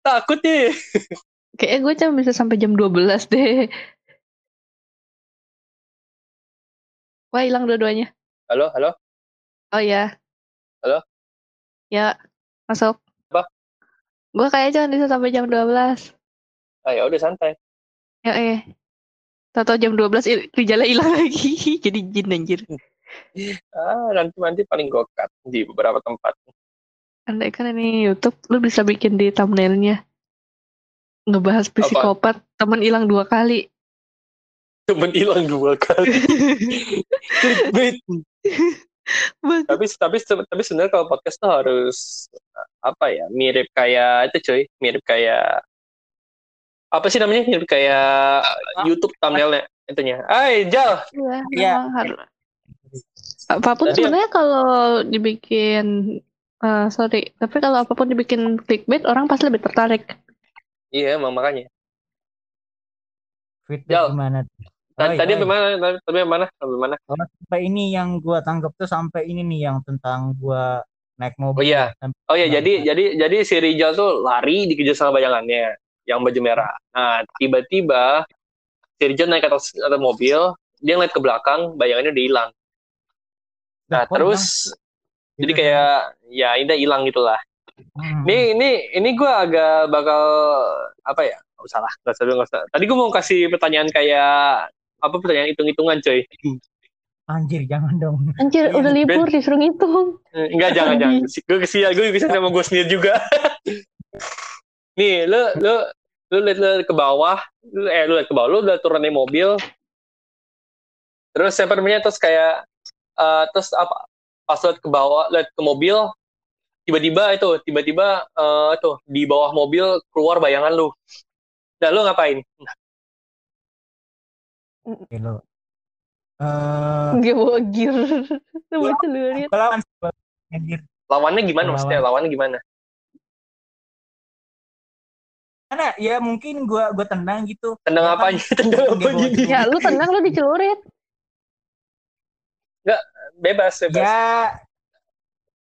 Takut nih. Kayaknya gue cuma bisa sampai jam 12 deh. Wah, hilang dua-duanya. Halo, halo. Oh ya. Halo? Ya, masuk. Apa? Gue kayaknya cuma bisa sampai jam 12. Ah, ya udah santai. Ya eh. Tahu jam 12 il- Rijalnya hilang lagi. Jadi jin anjir. Ah, nanti nanti paling gokat di beberapa tempat. Andai kan ini YouTube, lu bisa bikin di thumbnailnya. Ngebahas psikopat, temen hilang dua kali. Cuman hilang dua kali. Tapi tapi tapi sebenarnya kalau podcast tuh harus apa ya mirip kayak itu cuy mirip kayak apa sih namanya mirip kayak YouTube thumbnailnya itunya ay Jal memang harus. Apa pun sebenarnya kalau dibikin eh, sorry, tapi kalau apa pun dibikin clickbait orang pasti lebih tertarik. Iya emang makanya feedback Jal. gimana? tadi Oi, tadi oi. sampai mana tadi sampai mana sampai mana Oh, sampai ini yang gua tangkap tuh sampai ini nih yang tentang gua naik oh mobil. iya Sampai- oh iya Nah, jadi jadi jadi si Rijal tuh lari dikejar sama bayangannya yang baju merah nah tiba-tiba si Rijal naik ke atas, atas mobil dia ngeliat ke belakang bayangannya udah hilang nah terus hilang? jadi Gitu, kayak ya ini hilang gitulah Hmm. Ini ini ini gue agak bakal apa ya? Gak usah lah, gak usah, gak usah. Tadi gue mau kasih pertanyaan kayak apa pertanyaan hitung-hitungan coy. anjir jangan dong. Anjir, Iya, udah libur disuruh ngitung. Eh, Enggak jangan jangan. Gue kesian gue kesian sama gue sendiri juga. Nih, lu lu lu lihat lihat ke bawah, lu, eh lu lihat ke bawah, lu udah turun dari mobil. Terus apa namanya terus kayak eh, terus apa pas lihat ke bawah, lihat ke mobil, tiba-tiba itu tiba-tiba eh tuh di bawah mobil keluar bayangan lu. Nah, lu ngapain? Oke. Eh, Gak. Lu bawa celurit. gua lawan. Lawannya gimana Lawan. maksudnya? Lawannya gimana? Karena ya mungkin gua gua tendang gitu. Tendang Ya kan, apanya? Tendang apa gini? Ya lu tenang lu dicelurit. Bebas, bebas. Ya,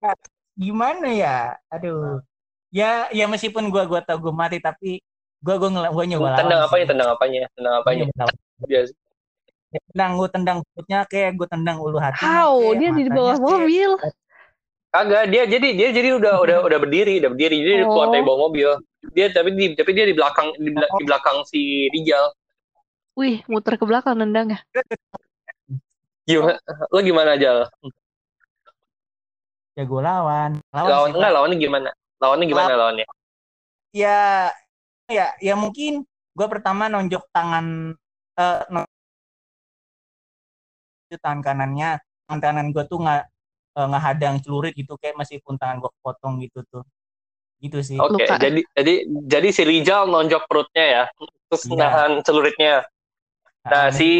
ya, gimana ya? Aduh. Ya ya meskipun gua gua tahu gua mati tapi gua gua ngel- gua nyoba Tendang lawan apanya? sih. Tendang apanya? Tendang apanya? Biasa. Ya, tendang gua tendang perutnya kayak gua tendang ulu hati. How? Dia di bawah mobil. Kagak, dia jadi dia jadi udah udah udah berdiri, udah berdiri. Jadi dia keluar Oh. dari bawah mobil. Dia tapi di tapi dia di belakang di, di belakang si Rijal. Wih, muter ke belakang nendang ya. Gimana? Lo gimana aja? Ya gua lawan. Lawan, Lawan sih, enggak lawannya gimana? Lawannya gimana lawannya? Ya ya ya mungkin gua pertama nonjok tangan eh no- itu tangan kanannya tangan kanan gua tuh nggak eh, ngehadang celurit gitu kayak meskipun tangan gua potong gitu tuh gitu sih Oke, Luka. jadi jadi jadi si Rijal nonjok perutnya ya, terus Iya. nahan celuritnya. Nah, si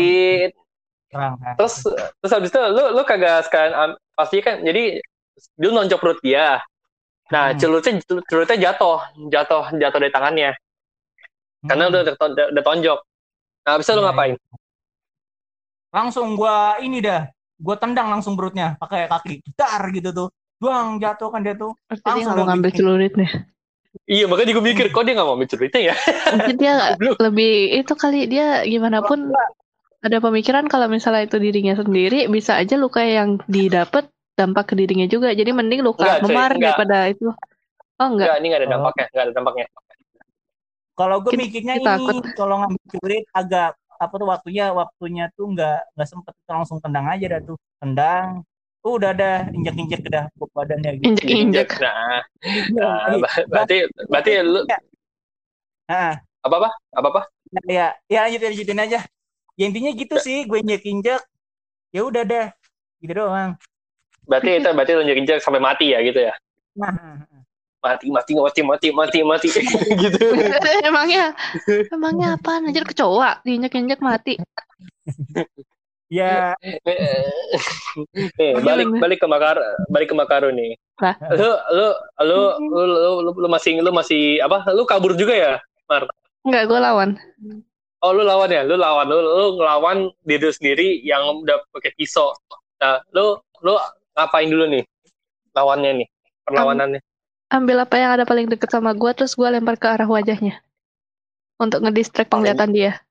terang terus terus habis itu lu lu kagak sekalian pasti kan jadi dia nonjok perut dia. Nah, Hmm. celuritnya celuritnya jatuh, jatuh jatuh dari tangannya karena Hmm. udah terton- udah tonjok. Nah, itu lu Iya, ngapain? langsung gua ini dah gua tendang langsung perutnya pakai kaki dar gitu tuh doang jatuh kan dia tuh dia Langsung nggak mau dong ngambil celuritnya. Iya, makanya gue mikir kok dia nggak mau ambil celuritnya ya. Mungkin dia lebih itu kali dia gimana pun ada pemikiran kalau misalnya itu dirinya sendiri bisa aja luka yang didapat dampak ke dirinya juga. Jadi mending luka Enggak, cuy, memar enggak. daripada itu. Oh enggak. Enggak, ini nggak ada Oh. dampaknya, nggak ada dampaknya. kalau gue mikirnya kita ini takut. kalau ngambil celurit agak apa tuh waktunya waktunya tuh nggak nggak sempet langsung tendang aja dah tuh tendang tuh udah ada injek injek udah ke badannya gitu Injek-injek. Nah, Iya, nah, iya. ber- berarti berarti lu Nah, apa apa apa apa? ya ya lanjutin lanjutin aja ya intinya gitu sih gue injek injek ya udah deh gitu doang Berarti itu berarti injek sampai mati ya gitu ya. nah Mati mati mati mati mati mati gitu. emangnya emangnya apa anjir kecoa diinjek-injek mati. ya Nih, balik Gimana? balik ke Makar balik ke Makaru nih. Lah. Lu lu lu lu, lu, lu, lu masih lu masih apa? Lu kabur juga ya? Enggak, gue lawan. Oh lu lawan ya? Lu lawan lu lu ngelawan diri sendiri yang udah pakai pisau. Nah, lu lu ngapain dulu nih? Lawannya nih, perlawanannya. Ambil apa yang ada paling deket sama gue terus gue lempar ke arah wajahnya. Untuk ngedistract penglihatan dia.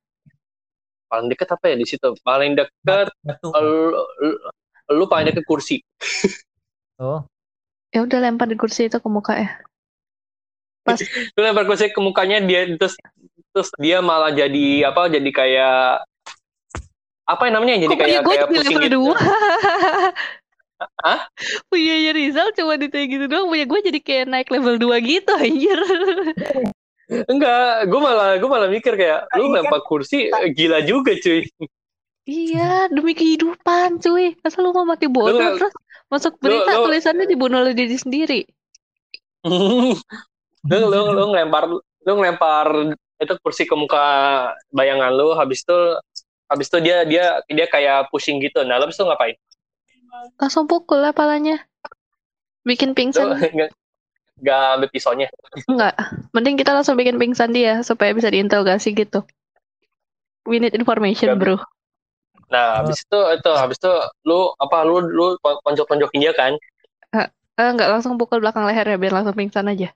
Paling deket apa ya di situ? Paling deket lu, lu, paling deket kursi. oh Ya udah lempar di kursi itu ke muka ya. Lu lempar kursi ke mukanya dia terus terus dia malah jadi apa? Jadi kayak apa yang namanya? Jadi Kok kayak gue kayak pusing gitu. 2? Hah? Punya Rizal cuma ditanya gitu doang. Punya gue jadi kayak naik level 2 gitu anjir. Enggak, gue malah gue malah mikir kayak lu Ini kan- lempar kursi eh, gila juga cuy. iya, demi kehidupan cuy. Masa lu mau mati bodoh nggak- terus masuk berita lu- tulisannya dibunuh oleh diri sendiri. lu lu lu ngelempar lu ngelempar itu kursi ke muka bayangan lu habis itu habis itu dia dia dia kayak pusing gitu. Nah, lu habis itu ngapain? Langsung pukul lah palanya. Bikin pingsan. nggak nggak ambil pisaunya. Enggak. Mending kita langsung bikin pingsan dia supaya bisa diinterogasi gitu. We need information, Nggak bro. Nah, habis itu itu habis itu lu apa lu lu tonjok-tonjokin dia kan? Eh, enggak langsung pukul belakang leher ya biar langsung pingsan aja.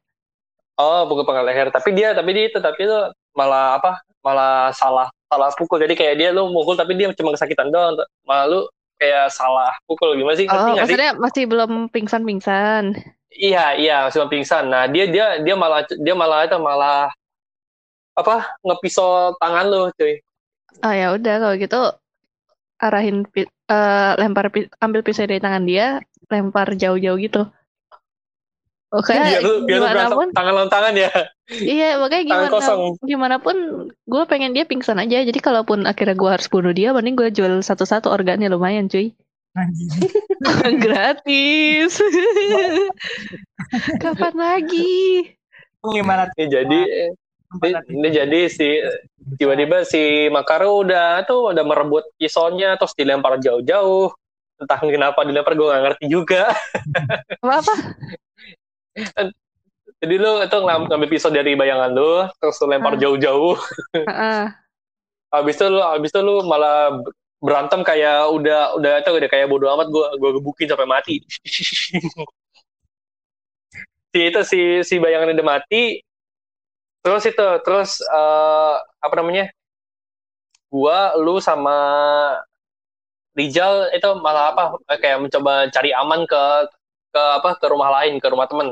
Oh, pukul pangkal leher. Tapi dia tapi dia itu tapi itu malah apa? Malah salah salah pukul. Jadi kayak dia lu mukul tapi dia cuma kesakitan doang. Malah lu kayak salah pukul gimana sih? Oh, nggak sih? maksudnya masih belum pingsan-pingsan. Iya, iya, sudah pingsan. Nah, dia dia dia malah dia malah itu malah apa? ngepisau tangan lu, cuy. Oh ya udah kalau gitu arahin eh, lempar ambil pisau dari tangan dia, lempar jauh-jauh gitu. Oke, biar lu biar lu pun, tangan lawan tangan ya. iya makanya Tangan gimana kosong. gimana pun gue pengen dia pingsan aja. Jadi kalaupun akhirnya gue harus bunuh dia, mending gue jual satu-satu organnya lumayan cuy. Gratis. Kapan lagi? gimana Ini jadi ini, ini jadi si tiba-tiba si Makaro udah tuh udah merebut pisaunya terus dilempar jauh-jauh. Entah kenapa dilempar gue gak ngerti juga. Apa apa? Jadi lu itu ngam- ngambil pisau dari bayangan lu, terus lu lempar Ah. jauh-jauh. Heeh. Habis itu lu habis itu lu malah berantem kayak udah udah itu udah kayak bodo amat gua gua gebukin sampai mati. si itu si si bayangan udah mati. Terus itu terus eh, apa namanya? Gua lu sama Rijal itu malah apa kayak mencoba cari aman ke ke apa ke rumah lain ke rumah temen.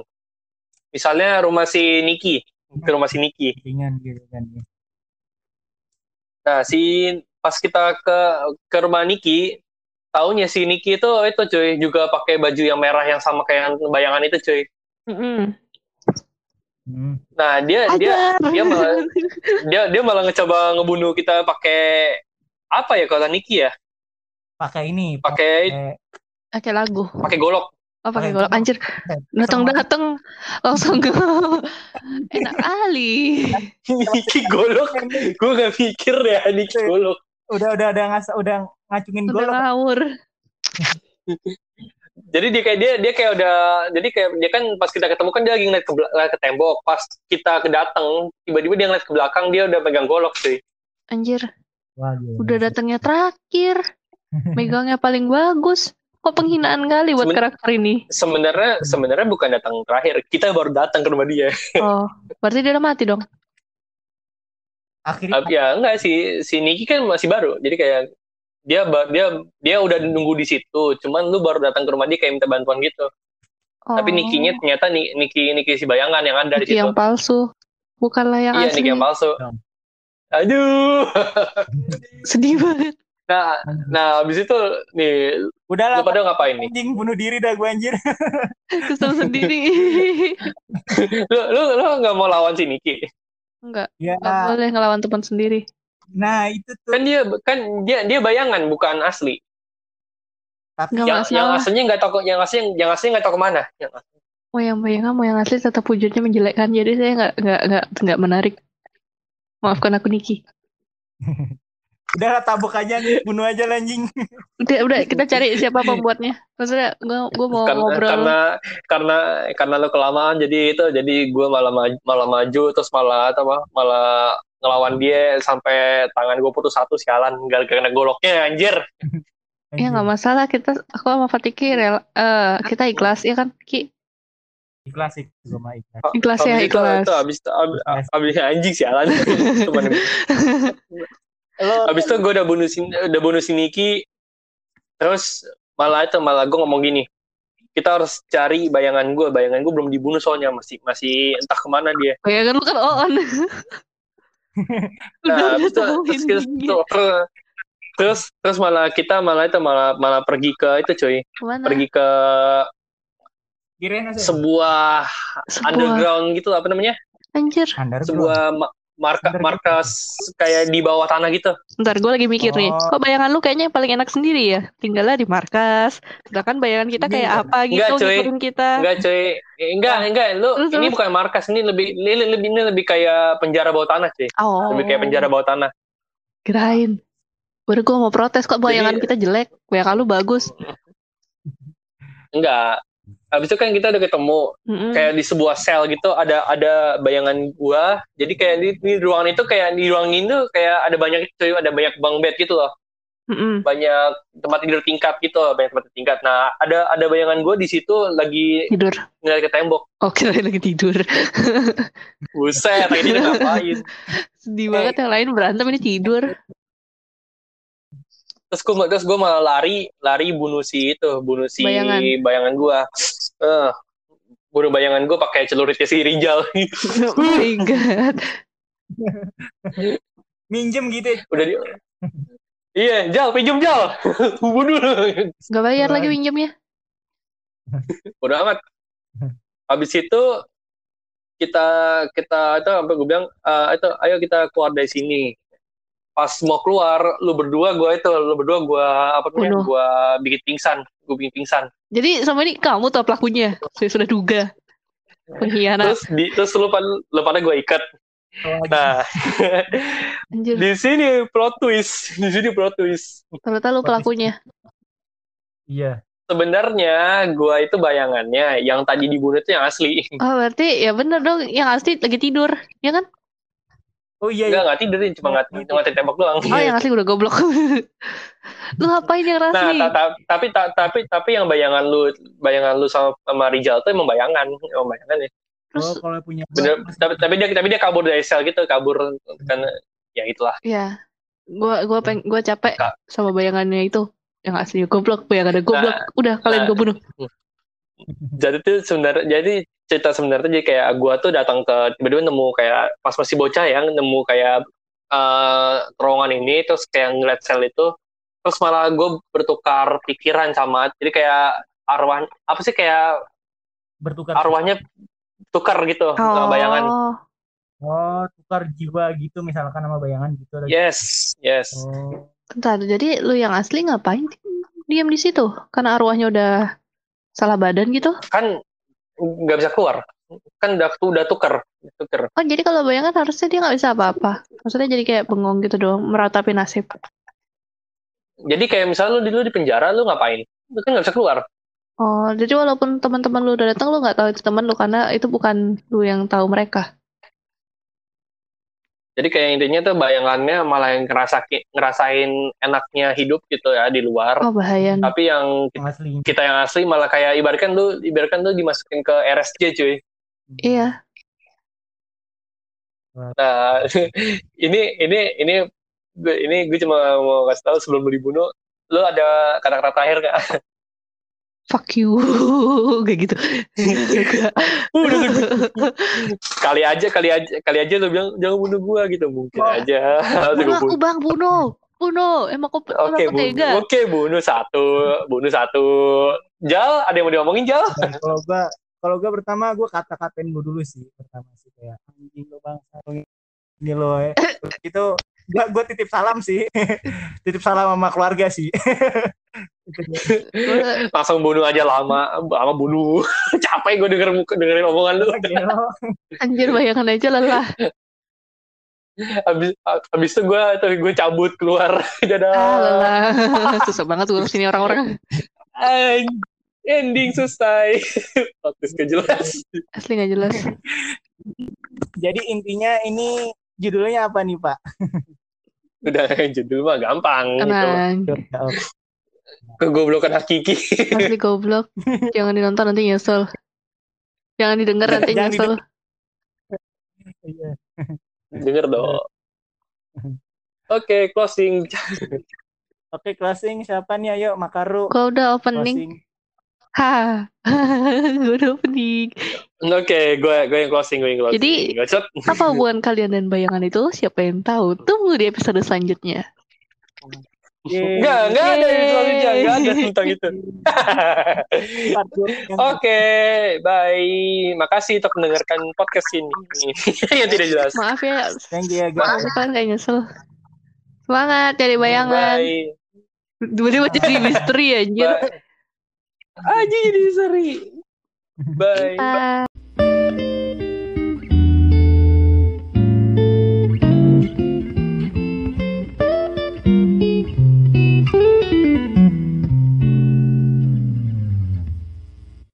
Misalnya rumah si Niki ke rumah si Niki. ringan gitu kan Nah, si pas kita ke ke rumah Niki, taunya si Niki itu itu cuy juga pakai baju yang merah yang sama kayak yang bayangan itu cuy. Hmm. Nah, dia dia Ajar. dia malah dia dia malah ngecoba ngebunuh kita pakai apa ya kalau Niki ya? pakai ini Pakai pakai Pakai lagu. pakai golok. Oh, pakai golok. Anjir, datang datang langsung ke enak kali. Niki golok. Gue gak mikir ya Niki golok. udah udah udah ngas udah ngacungin Udah golok ngawur. Jadi dia kayak dia dia kayak udah jadi kayak dia kan pas kita ketemu kan dia lagi ngeliat ke, ngeliat ke tembok. Pas kita kedateng tiba-tiba dia ngeliat ke belakang dia udah pegang golok cuy. Anjir, Wah, udah datangnya terakhir. Megangnya paling bagus. Kok penghinaan kali buat Semen- karakter ini? Sebenarnya sebenarnya bukan datang terakhir. Kita baru datang ke rumah dia. Oh, berarti dia udah mati dong. akhirnya Tapi ya enggak sih si Niki kan masih baru. Jadi kayak dia dia dia udah nunggu di situ. Cuman lu baru datang ke rumah dia kayak minta bantuan gitu. Oh, Tapi Nikinya ternyata Ni- Niki Niki si bayangan yang ada di Niki situ. yang palsu. Bukanlah yang Iya asli. Niki yang palsu. Aduh. Sedih banget. Nah, nah habis itu nih udah lah lu pada ngapain nih? anjing bunuh diri dah gue anjir Kesel sendiri. Lu lu lu nggak mau lawan si Niki? Enggak, ya enggak boleh ngelawan teman sendiri. nah itu tuh Kan dia kan dia dia bayangan bukan asli. tapi Nggak Yang yang aslinya nggak tahu yang aslinya yang aslinya nggak tahu ke mana. Yang Mau yang bayangan, mau yang asli tetap wujudnya menjelekkan. Jadi saya nggak nggak nggak nggak menarik. Maafkan aku Niki. udah lah tabuk aja nih bunuh aja anjing Udah, udah kita cari siapa pembuatnya. Maksudnya gue gue mau karena ngobrol. karena karena karena lo kelamaan jadi itu jadi gue malah maju, malah maju terus malah apa malah ngelawan dia sampai tangan gue putus satu sialan gara kena goloknya anjir Ya nggak masalah kita aku sama Fatiki rel eh, kita ikhlas ya kan Ki ikhlas sih gue mah ikhlas ikhlas ya Habis itu- ikhlas. itu habis habis, habis anjing sialan Cuman- lo habis itu gue udah bunuh si udah bunuh si Niki terus malah itu malah gue ngomong gini kita harus cari bayangan gue bayangan gue belum dibunuh soalnya masih masih entah ke mana dia Bayangan lu kan on. Nah, udah habis itu, terus, terus, dia. terus, terus malah kita malah itu malah malah pergi ke itu cuy, Ke mana? pergi ke sebuah Sebuah underground gitu apa namanya? anjir. Sebuah ma- marka markas kayak di bawah tanah gitu. Ntar gue lagi mikir nih, Oh. kok bayangan lu kayaknya yang paling enak sendiri ya? Tinggalnya di markas. Sedangkan bayangan kita kayak Iya. apa gitu Enggak, cuy. kita. Enggak cuy, Eh, enggak enggak lu Terus, ini terus. bukan markas ini lebih ini lebih ini lebih kayak penjara bawah tanah cuy. Oh. Lebih kayak penjara bawah tanah. Kirain. Baru gue mau protes kok bayangan Jadi- kita jelek. Bayangan lu bagus. Enggak. Habis itu kan kita udah ketemu Mm-mm. kayak di sebuah sel gitu ada ada bayangan gua jadi kayak di, di ruangan itu kayak di ruangan itu kayak ada banyak cuy ada banyak bang bed gitu loh Mm-mm. banyak tempat tidur tingkat gitu loh, banyak tempat tingkat nah ada ada bayangan gua di situ lagi Tidur. ngeliat ke tembok Oh kirain lagi tidur. buset lagi dia ngapain Sedih banget yang lain berantem ini tidur. Terus gua terus gua malah lari lari bunuh si itu bunuh si Bayangan. bayangan gua eh bunuh bayangan gua pakai celuritnya si Rijal oh my god. minjem gitu ya. udah di iya Jal pinjem Jal bunuh Gak bayar lagi pinjamnya. Bodo amat. Habis itu kita kita itu apa gue bilang eh, itu ayo kita keluar dari sini. Pas mau keluar, lu berdua gue itu, lu berdua gue apa namanya? Bunuh. Gue bikin pingsan, gue bikin pingsan. Jadi sama ini kamu tuh pelakunya. Saya sudah duga. Pengkhianat. Terus di terus lu pada lu pada gue ikat. Nah, Anjir. di sini plot twist, di sini plot twist. Ternyata lu pelakunya. iya sebenarnya gua itu bayangannya yang tadi dibunuh itu yang asli. Oh berarti ya bener dong yang asli lagi tidur, ya kan? Oh iya, Enggak iya. nggak tidur cuma nggak cuma tembak doang. Oh yang asli udah goblok. lu ngapain yang Nah, asli? ta- ta- tapi ta- tapi tapi yang bayangan lu bayangan lu sama, sama Rijal tuh emang bayangan, emang bayangan ya. Terus Oh, kalau punya Bener, tapi, tapi dia tapi dia kabur dari sel gitu, kabur kan ya itulah. ya, gua gua peng gua capek Kak. sama bayangannya itu yang asli goblok, bayangannya goblok. Udah kalian nah. gua bunuh. Jadi tuh sebenarnya jadi cerita sebenarnya jadi kayak gua tuh datang ke tiba-tiba nemu kayak pas masih bocah ya nemu kayak eh terowongan ini terus kayak ngeliat sel itu terus malah gue bertukar pikiran sama jadi kayak arwah apa sih kayak bertukar arwahnya tukar gitu sama bayangan Oh, oh tukar jiwa gitu misalkan sama bayangan gitu lagi. yes yes Oh, bentar. Jadi lu yang asli ngapain diam di situ? Karena arwahnya udah salah badan gitu. kan nggak bisa keluar kan udah udah tuker tuker Oh jadi kalau bayangan harusnya dia nggak bisa apa-apa. Maksudnya jadi kayak bengong gitu doang, meratapi nasib. jadi kayak misalnya lu di lu di penjara lu ngapain lu kan nggak bisa keluar Oh, jadi walaupun teman-teman lu udah datang, lu nggak tahu itu teman lu karena itu bukan lu yang tahu mereka. Jadi kayak intinya tuh bayangannya malah yang ngerasa ngerasain enaknya hidup gitu ya di luar Oh bahaya. tapi yang asli. kita yang asli malah kayak ibaratkan lu ibaratkan lu dimasukin ke RSJ cuy Iya. nah ini ini ini gue ini gue cuma mau kasih tahu sebelum lu dibunuh lu ada kata-kata terakhir gak? Fuck you, kayak gitu. Kali aja kali aja kali aja lu bilang jangan bunuh gua gitu mungkin Wah. aja bunuh aku bunuh. bang, bunuh, bunuh. Emang aku, emang Oke, aku bunuh. tega. Oke, bunuh satu, bunuh satu. Jal, ada yang mau diomongin Jal? Dan kalau gua kalau gua pertama gua kata-katain gua dulu sih pertama sih kayak anjing lo bang ini lo ya. itu gua gua titip salam sih titip salam sama keluarga sih Langsung bunuh aja lama, lama bunuh. Capek gue denger dengerin omongan lu. Anjir bayangan aja lelah. Abis, abis itu gue tuh gue cabut keluar. Ah Dadah. lelah. Susah banget ngurus ini orang-orang. Ending selesai. Podcast gak jelas. Asli nggak jelas. jadi intinya ini judulnya apa nih pak Udah judul mah gampang. Gitu. Tenang. Kegoblokan hakiki. Asli goblok. Jangan dinonton nanti nyesel. Jangan didengar nanti Jangan nyesel. Iya. Denger dong. Oke, closing. oke closing siapa nih ayo Makaru Gua udah opening. closing Ha. Gua udah opening. Oke, gue gue yang closing, gue yang closing. Jadi-. Apa hubungan kalian dan bayangan itu? Siapa yang tahu? Tunggu di episode selanjutnya. Enggak, enggak ada yang selanjutnya, enggak ada tentang itu. Oke, bye. Makasih untuk mendengarkan podcast ini. yang tidak jelas. Maaf ya, thank you ya guys aku kan kayak nyesel. Semangat cari bayangan. Bye. Tiba-tiba jadi misteri anjir. Bye. Aja jadi seri. Bye. Ah.